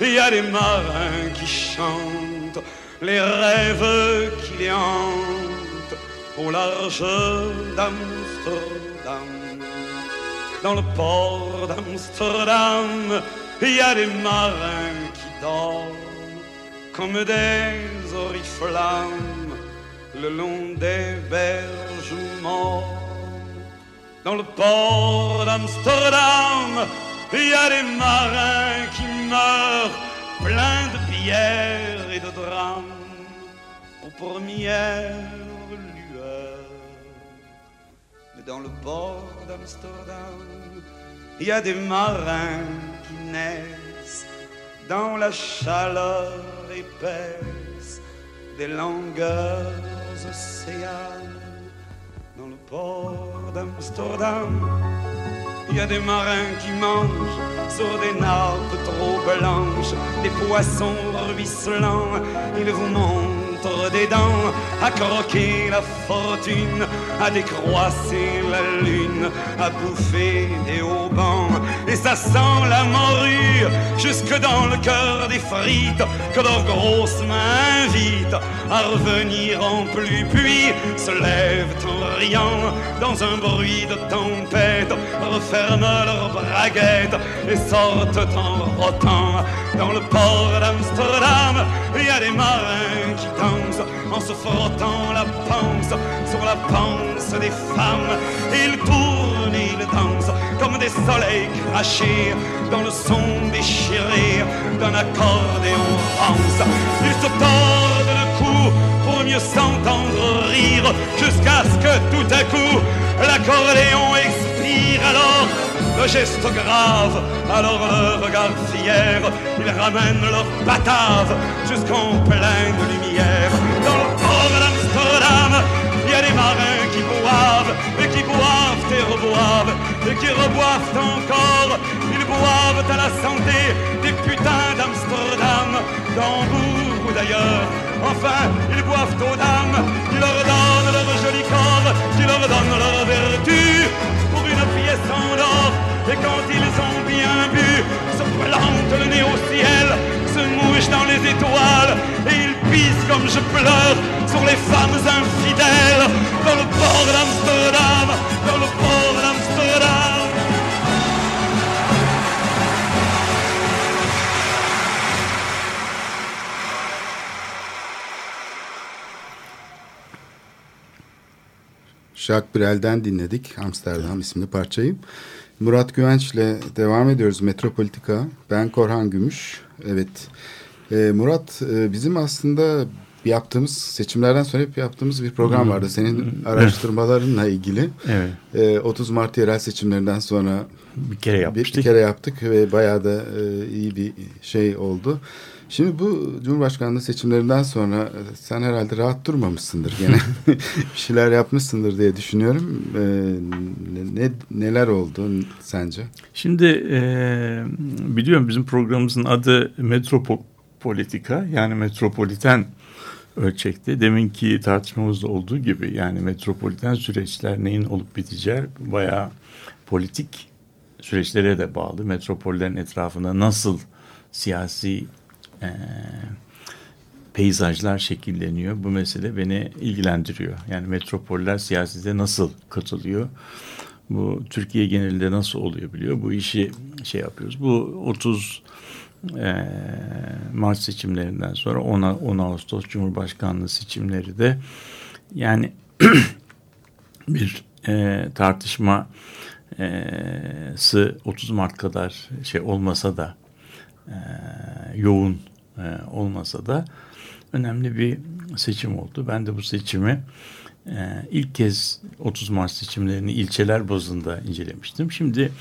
il y a des marins qui chantent les rêves qui les hantent au large d'Amsterdam. Dans le port d'Amsterdam, il y a des marins qui dorment comme des oriflammes le long des berges mortes. Dans le port d'Amsterdam, il y a des marins qui meurent pleins de pierres et de drames aux premières lueurs. Mais dans le port d'Amsterdam, il y a des marins qui naissent dans la chaleur épaisse des longueurs océanes dans le port d'Amsterdam. Il y a des marins qui mangent sur des nappes trop blanches, des poissons ruisselants. Ils vous montrent des dents à croquer la fortune, à décroisser la lune, à bouffer des haubans. Ça sent la morue jusque dans le cœur des frites que leurs grosses mains invitent à revenir en pluie. Puis se lèvent en riant dans un bruit de tempête, referment leurs braguettes et sortent en rotant. Dans le port d'Amsterdam, il y a des marins qui dansent en se frottant la panse sur la panse des femmes. Ils tournent, ils dansent comme des soleils crachés dans le son déchiré d'un accordéon rance. Ils se tordent le cou pour mieux s'entendre rire jusqu'à ce que tout à coup l'accordéon expire alors le geste grave, alors le regard fier, ils ramènent leur batave jusqu'en pleine lumière. Dans le port d'Amsterdam, il y a des marins qui boivent, et qui boivent et reboivent, et qui reboivent encore. Ils boivent à la santé des putains d'Amsterdam, d'Hambourg ou d'ailleurs. Enfin, ils boivent aux dames qui leur donnent leur joli corps, qui leur donnent leur vertu pour une pièce en or. Et quand ils ont bien bu, se plantent le nez au ciel, se mouchent dans les étoiles, et ils pissent comme je pleure sur les femmes infidèles dans le port d'Amsterdam, dans le port d'Amsterdam. Jacques Brel'den dinledik Amsterdam isimli parçayı. Murat Güvenç ile devam ediyoruz Metropolitika. Ben Korhan Gümüş. Evet. Ee, Murat e, bizim aslında yaptığımız seçimlerden sonra hep yaptığımız bir program vardı. Senin araştırmalarınla ilgili. Evet. Ee, 30 Mart yerel seçimlerinden sonra Bir kere yapmıştık. bir kere yaptık ve bayağı da e, iyi bir şey oldu. Şimdi bu Cumhurbaşkanlığı seçimlerinden sonra e, sen herhalde rahat durmamışsındır gene. bir şeyler yapmışsındır diye düşünüyorum. E, ne, neler oldu sence? Şimdi e, biliyorum bizim programımızın adı Metropolitika yani metropoliten ölçekte. Deminki tartışmamızda olduğu gibi yani metropoliten süreçler neyin olup biteceği bayağı politik süreçlere de bağlı. Metropollerin etrafında nasıl siyasi e, peyzajlar şekilleniyor. Bu mesele beni ilgilendiriyor. Yani metropoller siyasete nasıl katılıyor? Bu Türkiye genelinde nasıl oluyor biliyor. Bu işi şey yapıyoruz. Bu 30 e, Mart seçimlerinden sonra 10, 10 Ağustos Cumhurbaşkanlığı seçimleri de yani bir e, tartışma sı 30 Mart kadar şey olmasa da e, yoğun e, olmasa da önemli bir seçim oldu. Ben de bu seçimi e, ilk kez 30 Mart seçimlerini ilçeler bazında incelemiştim. Şimdi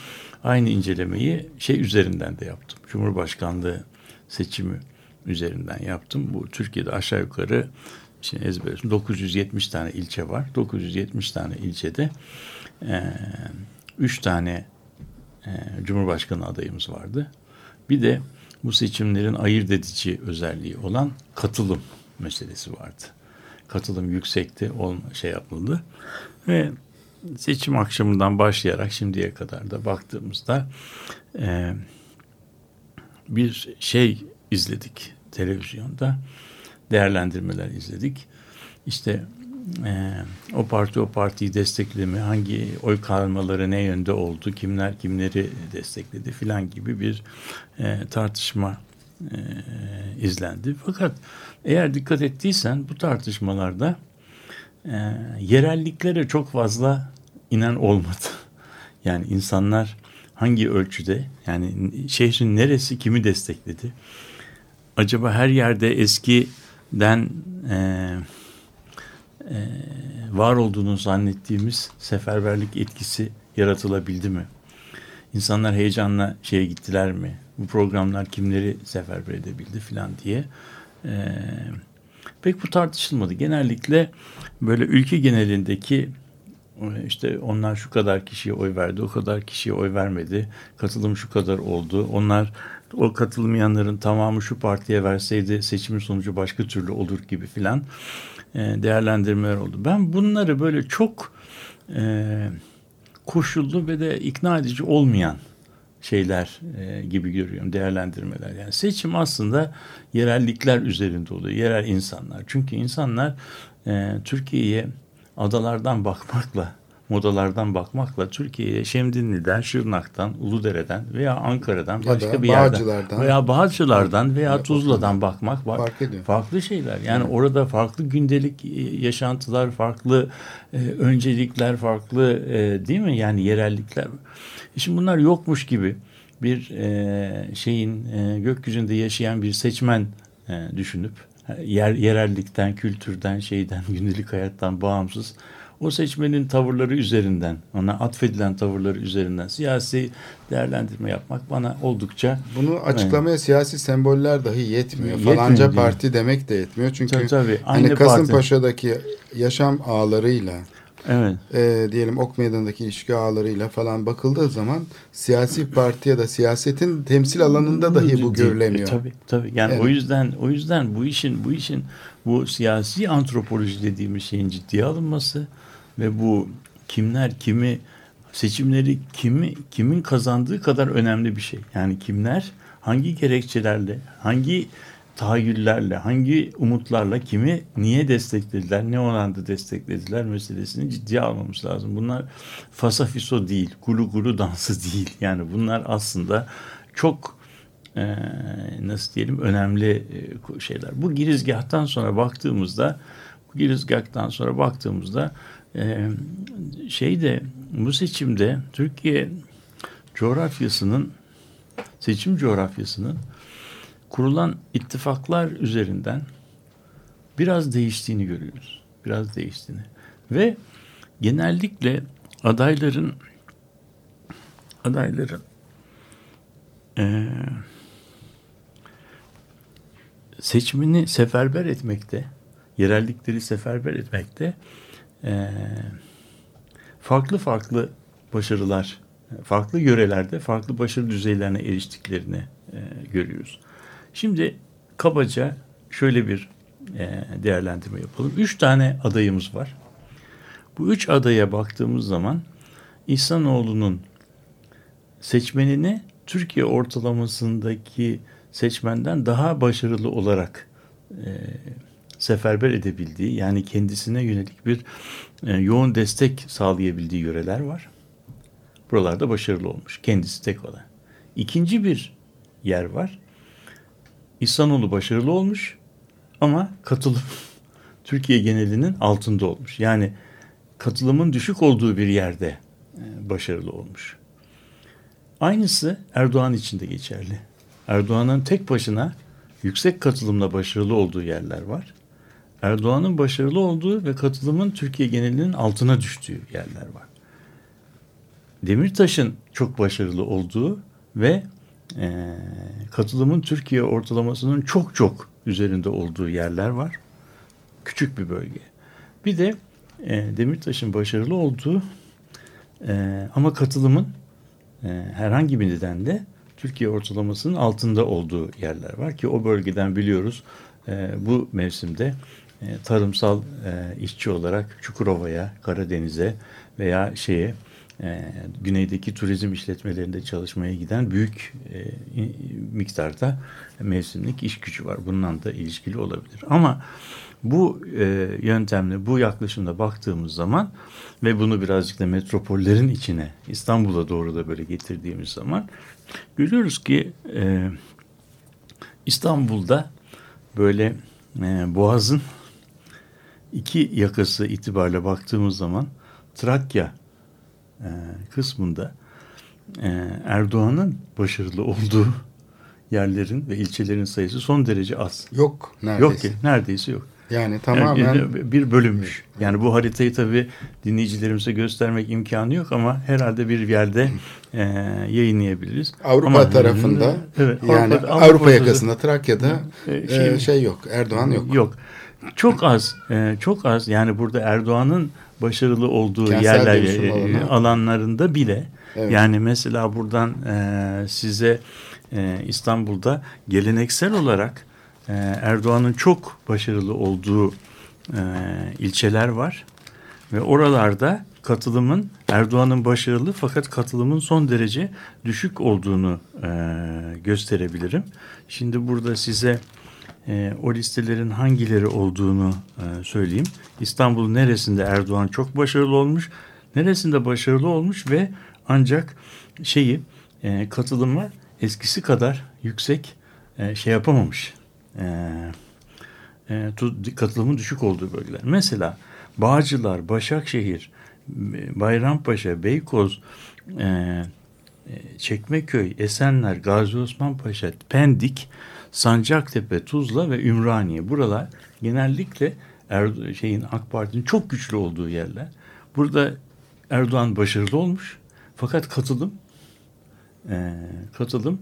aynı incelemeyi şey üzerinden de yaptım. Cumhurbaşkanlığı seçimi üzerinden yaptım. Bu Türkiye'de aşağı yukarı şimdi ezberim 970 tane ilçe var. 970 tane ilçede e, 3 tane e, Cumhurbaşkanı adayımız vardı. Bir de bu seçimlerin ayırt edici özelliği olan katılım meselesi vardı. Katılım yüksekti, olma, şey yapıldı ve seçim akşamından başlayarak şimdiye kadar da baktığımızda e, bir şey izledik televizyonda değerlendirmeler izledik. İşte e, o parti o partiyi destekleme, hangi oy karmaları ne yönde oldu, kimler kimleri destekledi filan gibi bir e, tartışma e, izlendi. Fakat eğer dikkat ettiysen bu tartışmalarda e, yerelliklere çok fazla inen olmadı. Yani insanlar hangi ölçüde yani şehrin neresi kimi destekledi? Acaba her yerde eskiden e, e, var olduğunu zannettiğimiz seferberlik etkisi yaratılabildi mi? İnsanlar heyecanla şeye gittiler mi? Bu programlar kimleri seferber edebildi filan diye. E, pek bu tartışılmadı. Genellikle böyle ülke genelindeki işte onlar şu kadar kişiye oy verdi, o kadar kişiye oy vermedi, katılım şu kadar oldu. Onlar o katılmayanların tamamı şu partiye verseydi seçimin sonucu başka türlü olur gibi filan değerlendirmeler oldu. Ben bunları böyle çok e, koşullu ve de ikna edici olmayan şeyler e, gibi görüyorum değerlendirmeler. Yani seçim aslında yerellikler üzerinde oluyor. Yerel insanlar. Çünkü insanlar e, Türkiye'ye adalardan bakmakla modalardan bakmakla Türkiye'ye Şemdinli'den, Şırnak'tan, Uludere'den veya Ankara'dan Ya başka bir yerden veya Bağcılar'dan veya Ya, Tuzla'dan bakmak. Fark. Farklı şeyler. Yani orada farklı gündelik e, yaşantılar, farklı e, öncelikler, farklı e, değil mi? Yani yerellikler. Şimdi bunlar yokmuş gibi bir e, şeyin e, gökyüzünde yaşayan bir seçmen e, düşünüp yer, yerellikten, kültürden, şeyden, gündelik hayattan bağımsız o seçmenin tavırları üzerinden, ona atfedilen tavırları üzerinden siyasi değerlendirme yapmak bana oldukça... Bunu açıklamaya evet. siyasi semboller dahi yetmiyor. yetmiyor Falanca değil. parti demek de yetmiyor. Çünkü tabii, tabii. Hani Kasımpaşa'daki parti. yaşam ağlarıyla evet. e, diyelim Ok Meydanı'ndaki ilişki ağlarıyla falan bakıldığı zaman siyasi parti ya da siyasetin temsil alanında dahi bu görülemiyor. E, tabii tabii. Yani evet. o yüzden o yüzden bu işin bu işin bu siyasi antropoloji dediğimiz şeyin ciddiye alınması ve bu kimler kimi seçimleri kimi kimin kazandığı kadar önemli bir şey. Yani kimler hangi gerekçelerle, hangi tahayyüllerle, hangi umutlarla kimi niye desteklediler, ne oranda desteklediler meselesini ciddiye almamız lazım. Bunlar fasafiso değil, gulu gulu dansı değil. Yani bunlar aslında çok e, nasıl diyelim önemli e, şeyler. Bu girizgahtan sonra baktığımızda bu girizgahtan sonra baktığımızda e, şeyde bu seçimde Türkiye coğrafyasının seçim coğrafyasının kurulan ittifaklar üzerinden biraz değiştiğini görüyoruz. Biraz değiştiğini. Ve genellikle adayların adayların e, seçimini seferber etmekte, yerellikleri seferber etmekte e, farklı farklı başarılar, farklı yörelerde farklı başarı düzeylerine eriştiklerini e, görüyoruz. Şimdi kabaca şöyle bir e, değerlendirme yapalım. Üç tane adayımız var. Bu üç adaya baktığımız zaman İhsanoğlu'nun seçmenini Türkiye ortalamasındaki seçmenden daha başarılı olarak e, seferber edebildiği yani kendisine yönelik bir e, yoğun destek sağlayabildiği yöreler var. Buralarda başarılı olmuş. Kendisi tek olan. İkinci bir yer var. İhsanoğlu başarılı olmuş ama katılım Türkiye genelinin altında olmuş. Yani katılımın düşük olduğu bir yerde e, başarılı olmuş. Aynısı Erdoğan için de geçerli. Erdoğan'ın tek başına yüksek katılımla başarılı olduğu yerler var. Erdoğan'ın başarılı olduğu ve katılımın Türkiye genelinin altına düştüğü yerler var. Demirtaş'ın çok başarılı olduğu ve e, katılımın Türkiye ortalamasının çok çok üzerinde olduğu yerler var. Küçük bir bölge. Bir de e, Demirtaş'ın başarılı olduğu e, ama katılımın e, herhangi bir nedenle Türkiye ortalamasının altında olduğu yerler var ki o bölgeden biliyoruz e, bu mevsimde e, tarımsal e, işçi olarak Çukurova'ya, Karadeniz'e veya şeye e, güneydeki turizm işletmelerinde çalışmaya giden büyük e, miktarda mevsimlik iş gücü var. Bununla da ilişkili olabilir. Ama bu e, yöntemle, bu yaklaşımda baktığımız zaman ve bunu birazcık da metropollerin içine, İstanbul'a doğru da böyle getirdiğimiz zaman görüyoruz ki e, İstanbul'da böyle e, Boğaz'ın iki yakası itibariyle baktığımız zaman Trakya e, kısmında e, Erdoğan'ın başarılı olduğu yerlerin ve ilçelerin sayısı son derece az. Yok neredeyse. Yok ki neredeyse yok. Yani tamamen yani bir bölünmüş. Yani bu haritayı tabii dinleyicilerimize göstermek imkanı yok ama herhalde bir yerde e, yayınlayabiliriz. Avrupa ama, tarafında evet, yani Avrupa, Avrupa, Avrupa yakasında Trakya'da e, şey, e, şey yok. Erdoğan yok. Yok. Çok az. E, çok az. Yani burada Erdoğan'ın başarılı olduğu Kentsel yerler e, alanlarında bile evet. yani mesela buradan e, size e, İstanbul'da geleneksel olarak e, Erdoğan'ın çok başarılı olduğu e, ilçeler var ve oralarda katılımın Erdoğan'ın başarılı fakat katılımın son derece düşük olduğunu e, gösterebilirim. Şimdi burada size e, o listelerin hangileri olduğunu e, söyleyeyim. İstanbul'un neresinde Erdoğan çok başarılı olmuş, neresinde başarılı olmuş ve ancak şeyi e, katılımı eskisi kadar yüksek e, şey yapamamış. E, katılımın düşük olduğu bölgeler. Mesela Bağcılar, Başakşehir, Bayrampaşa, Beykoz, Çekmeköy, Esenler, Gazi Osman Paşa, Pendik Sancaktepe, Tuzla ve Ümraniye. Buralar genellikle Erdo şeyin AK Parti'nin çok güçlü olduğu yerler. Burada Erdoğan başarılı olmuş. Fakat katılım e, katılım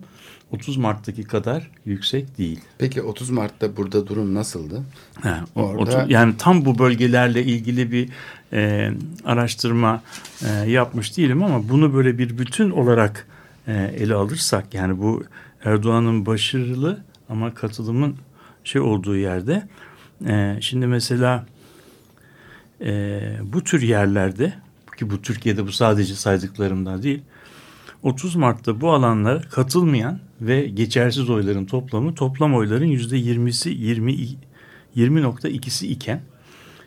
30 Mart'taki kadar yüksek değil. Peki 30 Mart'ta burada durum nasıldı? Ha, o- Orada- otu- yani tam bu bölgelerle ilgili bir e, araştırma e, yapmış değilim ama bunu böyle bir bütün olarak e, ele alırsak yani bu Erdoğan'ın başarılı ama katılımın şey olduğu yerde e, şimdi mesela e, bu tür yerlerde ki bu Türkiye'de bu sadece saydıklarımdan değil 30 Mart'ta bu alanlara katılmayan ve geçersiz oyların toplamı toplam oyların yüzde 20'si 20 20.2'si iken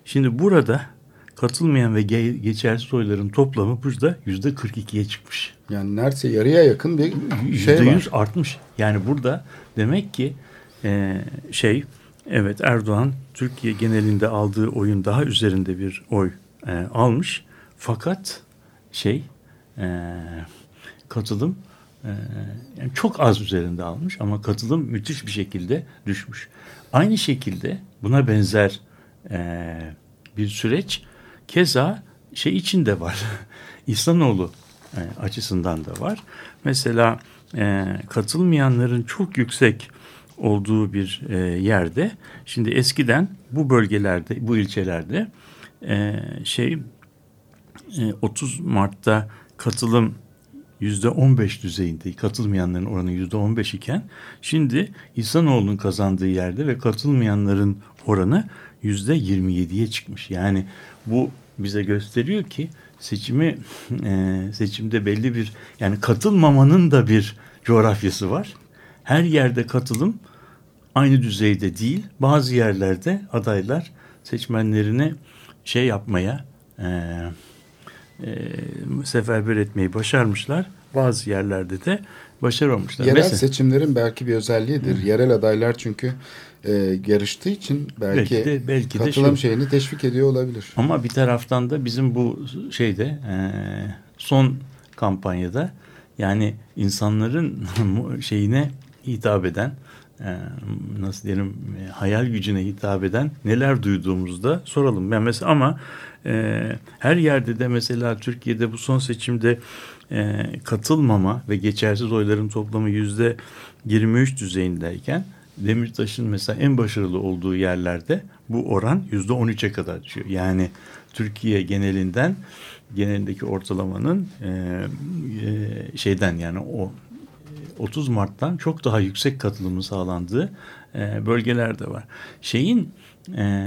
şimdi burada katılmayan ve ge- geçersiz oyların toplamı burada yüzde 42'ye çıkmış. Yani neredeyse yarıya yakın bir şey Yüzde var. yüz artmış. Yani burada demek ki e, şey evet Erdoğan Türkiye genelinde aldığı oyun daha üzerinde bir oy e, almış. Fakat şey e, katılım e, yani çok az üzerinde almış ama katılım müthiş bir şekilde düşmüş. Aynı şekilde buna benzer e, bir süreç keza şey içinde var. İhsanoğlu e, açısından da var. Mesela e, katılmayanların çok yüksek olduğu bir e, yerde şimdi eskiden bu bölgelerde bu ilçelerde şey e, 30 Mart'ta katılım yüzde 15 düzeyinde katılmayanların oranı yüzde 15 iken şimdi İhsanoğlu'nun kazandığı yerde ve katılmayanların oranı 27'ye çıkmış. Yani bu bize gösteriyor ki seçimi e, seçimde belli bir yani katılmamanın da bir coğrafyası var. Her yerde katılım aynı düzeyde değil. Bazı yerlerde adaylar seçmenlerini şey yapmaya e, e, seferber etmeyi başarmışlar. Bazı yerlerde de başaramamışlar. Yerel Mesela- seçimlerin belki bir özelliğidir. Yerel adaylar çünkü e, yarıştığı için belki, Belki de- belki de katılım şu- şeyini teşvik ediyor olabilir. Ama bir taraftan da bizim bu şeyde e, son kampanyada yani insanların şeyine hitap eden e, nasıl diyelim e, hayal gücüne hitap eden neler duyduğumuzda soralım. Ben mesela ama e, her yerde de mesela Türkiye'de bu son seçimde e, katılmama ve geçersiz oyların toplamı yüzde 23 düzeyindeyken Demirtaş'ın mesela en başarılı olduğu yerlerde bu oran yüzde 13'e kadar düşüyor. Yani Türkiye genelinden genelindeki ortalamanın e, e, şeyden yani o 30 Mart'tan çok daha yüksek katılımın sağlandığı e, bölgeler de var. Şeyin e,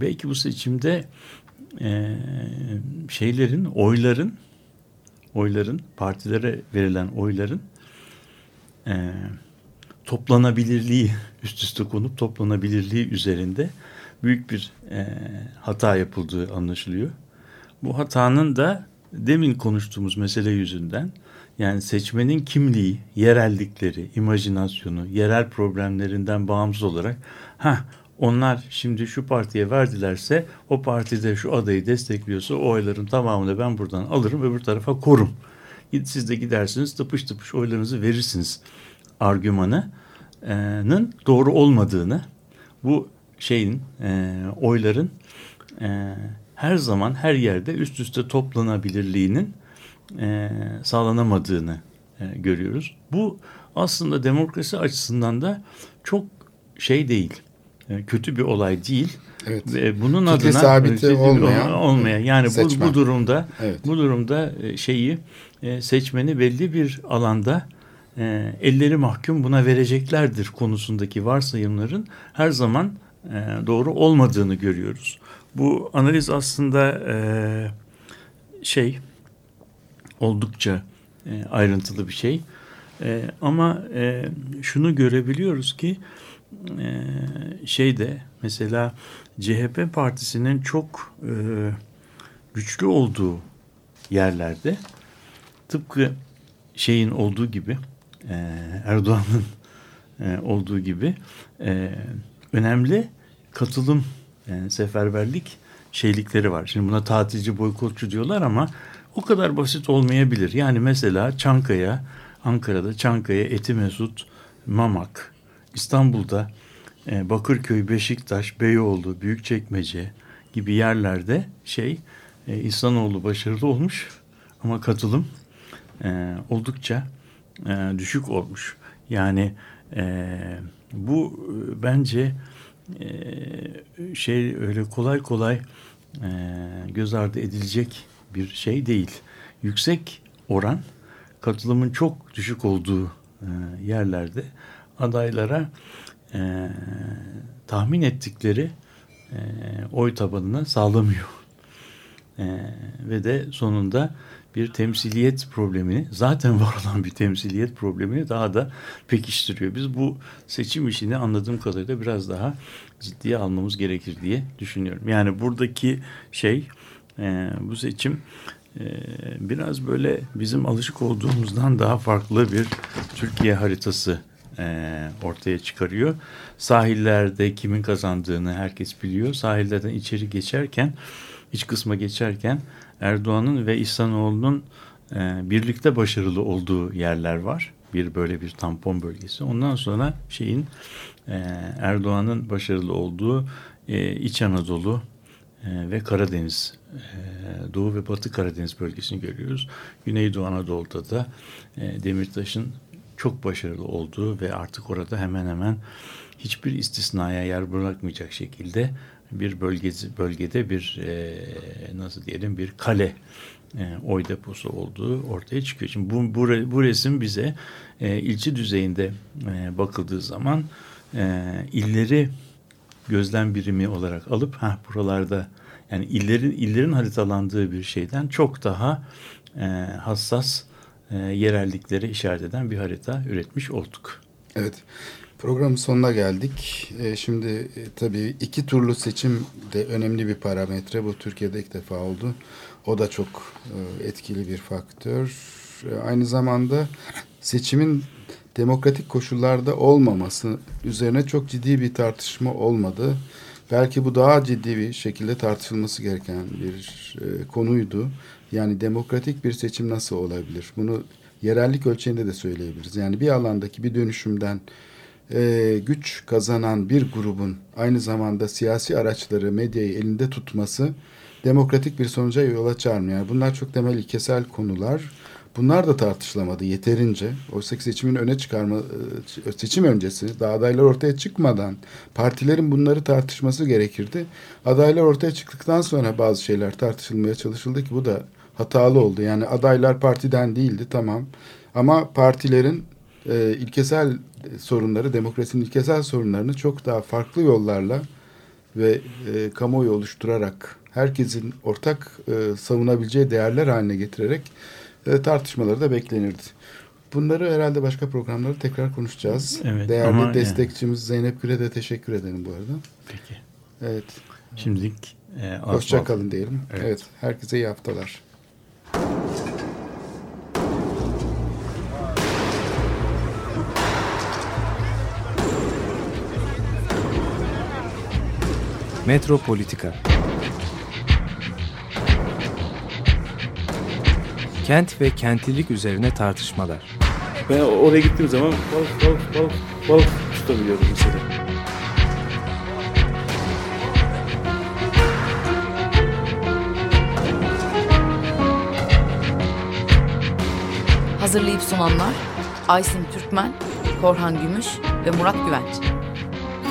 belki bu seçimde e, şeylerin oyların oyların partilere verilen oyların e, toplanabilirliği üst üste konup toplanabilirliği üzerinde büyük bir e, hata yapıldığı anlaşılıyor. Bu hatanın da demin konuştuğumuz mesele yüzünden yani seçmenin kimliği, yerellikleri, imajinasyonu, yerel problemlerinden bağımsız olarak ha onlar şimdi şu partiye verdilerse o partide şu adayı destekliyorsa o oyların tamamını ben buradan alırım öbür tarafa korum. Siz de gidersiniz tıpış tıpış oylarınızı verirsiniz argümanının doğru olmadığını bu şeyin e, oyların e, her zaman her yerde üst üste toplanabilirliğinin e, sağlanamadığını e, görüyoruz. Bu aslında demokrasi açısından da çok şey değil, e, kötü bir olay değil. Evet. Ve bunun Fikri adına sabiti fikri olmayan, olmayan yani bu, seçmen. bu durumda Evet. bu durumda e, şeyi e, seçmeni belli bir alanda e, elleri mahkum buna vereceklerdir konusundaki varsayımların her zaman e, doğru olmadığını görüyoruz. Bu analiz aslında e, şey oldukça e, ayrıntılı bir şey. E, ama e, şunu görebiliyoruz ki e, şeyde mesela CHP partisinin çok e, güçlü olduğu yerlerde tıpkı şeyin olduğu gibi Erdoğan'ın e, olduğu gibi e, önemli katılım e, seferberlik şeylikleri var. Şimdi buna tatilci boykotçu diyorlar ama o kadar basit olmayabilir. Yani mesela Çankaya, Ankara'da Çankaya, Eti Mesut, Mamak, İstanbul'da e, Bakırköy, Beşiktaş, Beyoğlu, Büyükçekmece gibi yerlerde şey e, insanoğlu başarılı olmuş ama katılım e, oldukça e, düşük olmuş. Yani e, bu e, bence e, şey öyle kolay kolay e, göz ardı edilecek bir şey değil. Yüksek oran katılımın çok düşük olduğu e, yerlerde adaylara e, tahmin ettikleri e, oy tabanını sağlamıyor. E, ve de sonunda bir temsiliyet problemini zaten var olan bir temsiliyet problemini daha da pekiştiriyor. Biz bu seçim işini anladığım kadarıyla biraz daha ciddiye almamız gerekir diye düşünüyorum. Yani buradaki şey e, bu seçim e, biraz böyle bizim alışık olduğumuzdan daha farklı bir Türkiye haritası e, ortaya çıkarıyor. Sahillerde kimin kazandığını herkes biliyor. Sahillerden içeri geçerken, iç kısma geçerken Erdoğan'ın ve İhsanoğlu'nun e, birlikte başarılı olduğu yerler var. Bir böyle bir tampon bölgesi. Ondan sonra şeyin e, Erdoğan'ın başarılı olduğu e, İç Anadolu e, ve Karadeniz, e, Doğu ve Batı Karadeniz bölgesini görüyoruz. Güneydoğu Anadolu'da da e, Demirtaş'ın çok başarılı olduğu ve artık orada hemen hemen hiçbir istisnaya yer bırakmayacak şekilde bir bölgesi, bölgede bir e, nasıl diyelim bir kale e, oy deposu olduğu ortaya çıkıyor. Şimdi bu, bu, bu resim bize e, ilçe düzeyinde e, bakıldığı zaman e, illeri gözlem birimi olarak alıp ha buralarda yani illerin illerin haritalandığı bir şeyden çok daha e, hassas e, yerellikleri işaret eden bir harita üretmiş olduk. Evet. Programın sonuna geldik. E, şimdi e, tabii iki turlu seçim de önemli bir parametre. Bu Türkiye'de ilk defa oldu. O da çok e, etkili bir faktör. Aynı zamanda seçimin demokratik koşullarda olmaması üzerine çok ciddi bir tartışma olmadı. Belki bu daha ciddi bir şekilde tartışılması gereken bir konuydu. Yani demokratik bir seçim nasıl olabilir? Bunu yerellik ölçeğinde de söyleyebiliriz. Yani bir alandaki bir dönüşümden e, güç kazanan bir grubun aynı zamanda siyasi araçları, medyayı elinde tutması demokratik bir sonuca yol açar mı? Yani bunlar çok temel ilkesel konular. Bunlar da tartışılamadı yeterince. Oysa ki seçimin öne çıkarma, e, seçim öncesi daha adaylar ortaya çıkmadan partilerin bunları tartışması gerekirdi. Adaylar ortaya çıktıktan sonra bazı şeyler tartışılmaya çalışıldı ki bu da hatalı oldu. Yani adaylar partiden değildi tamam. Ama partilerin e, ilkesel sorunları, demokrasinin ilkesel sorunlarını çok daha farklı yollarla ve e, kamuoyu oluşturarak herkesin ortak e, savunabileceği değerler haline getirerek e, tartışmaları da beklenirdi. Bunları herhalde başka programlarda tekrar konuşacağız. Evet, Değerli destekçimiz yani. Zeynep Gül'e de teşekkür ederim bu arada. Peki. Evet. Şimdilik e, hoşça diyelim. Evet. evet. Herkese iyi haftalar. Metropolitika Kent ve kentlilik üzerine tartışmalar. Ben oraya gittiğim zaman balık balık balık balık tutabiliyordum mesela. Hazırlayıp sunanlar Aysin Türkmen, Korhan Gümüş ve Murat Güvenç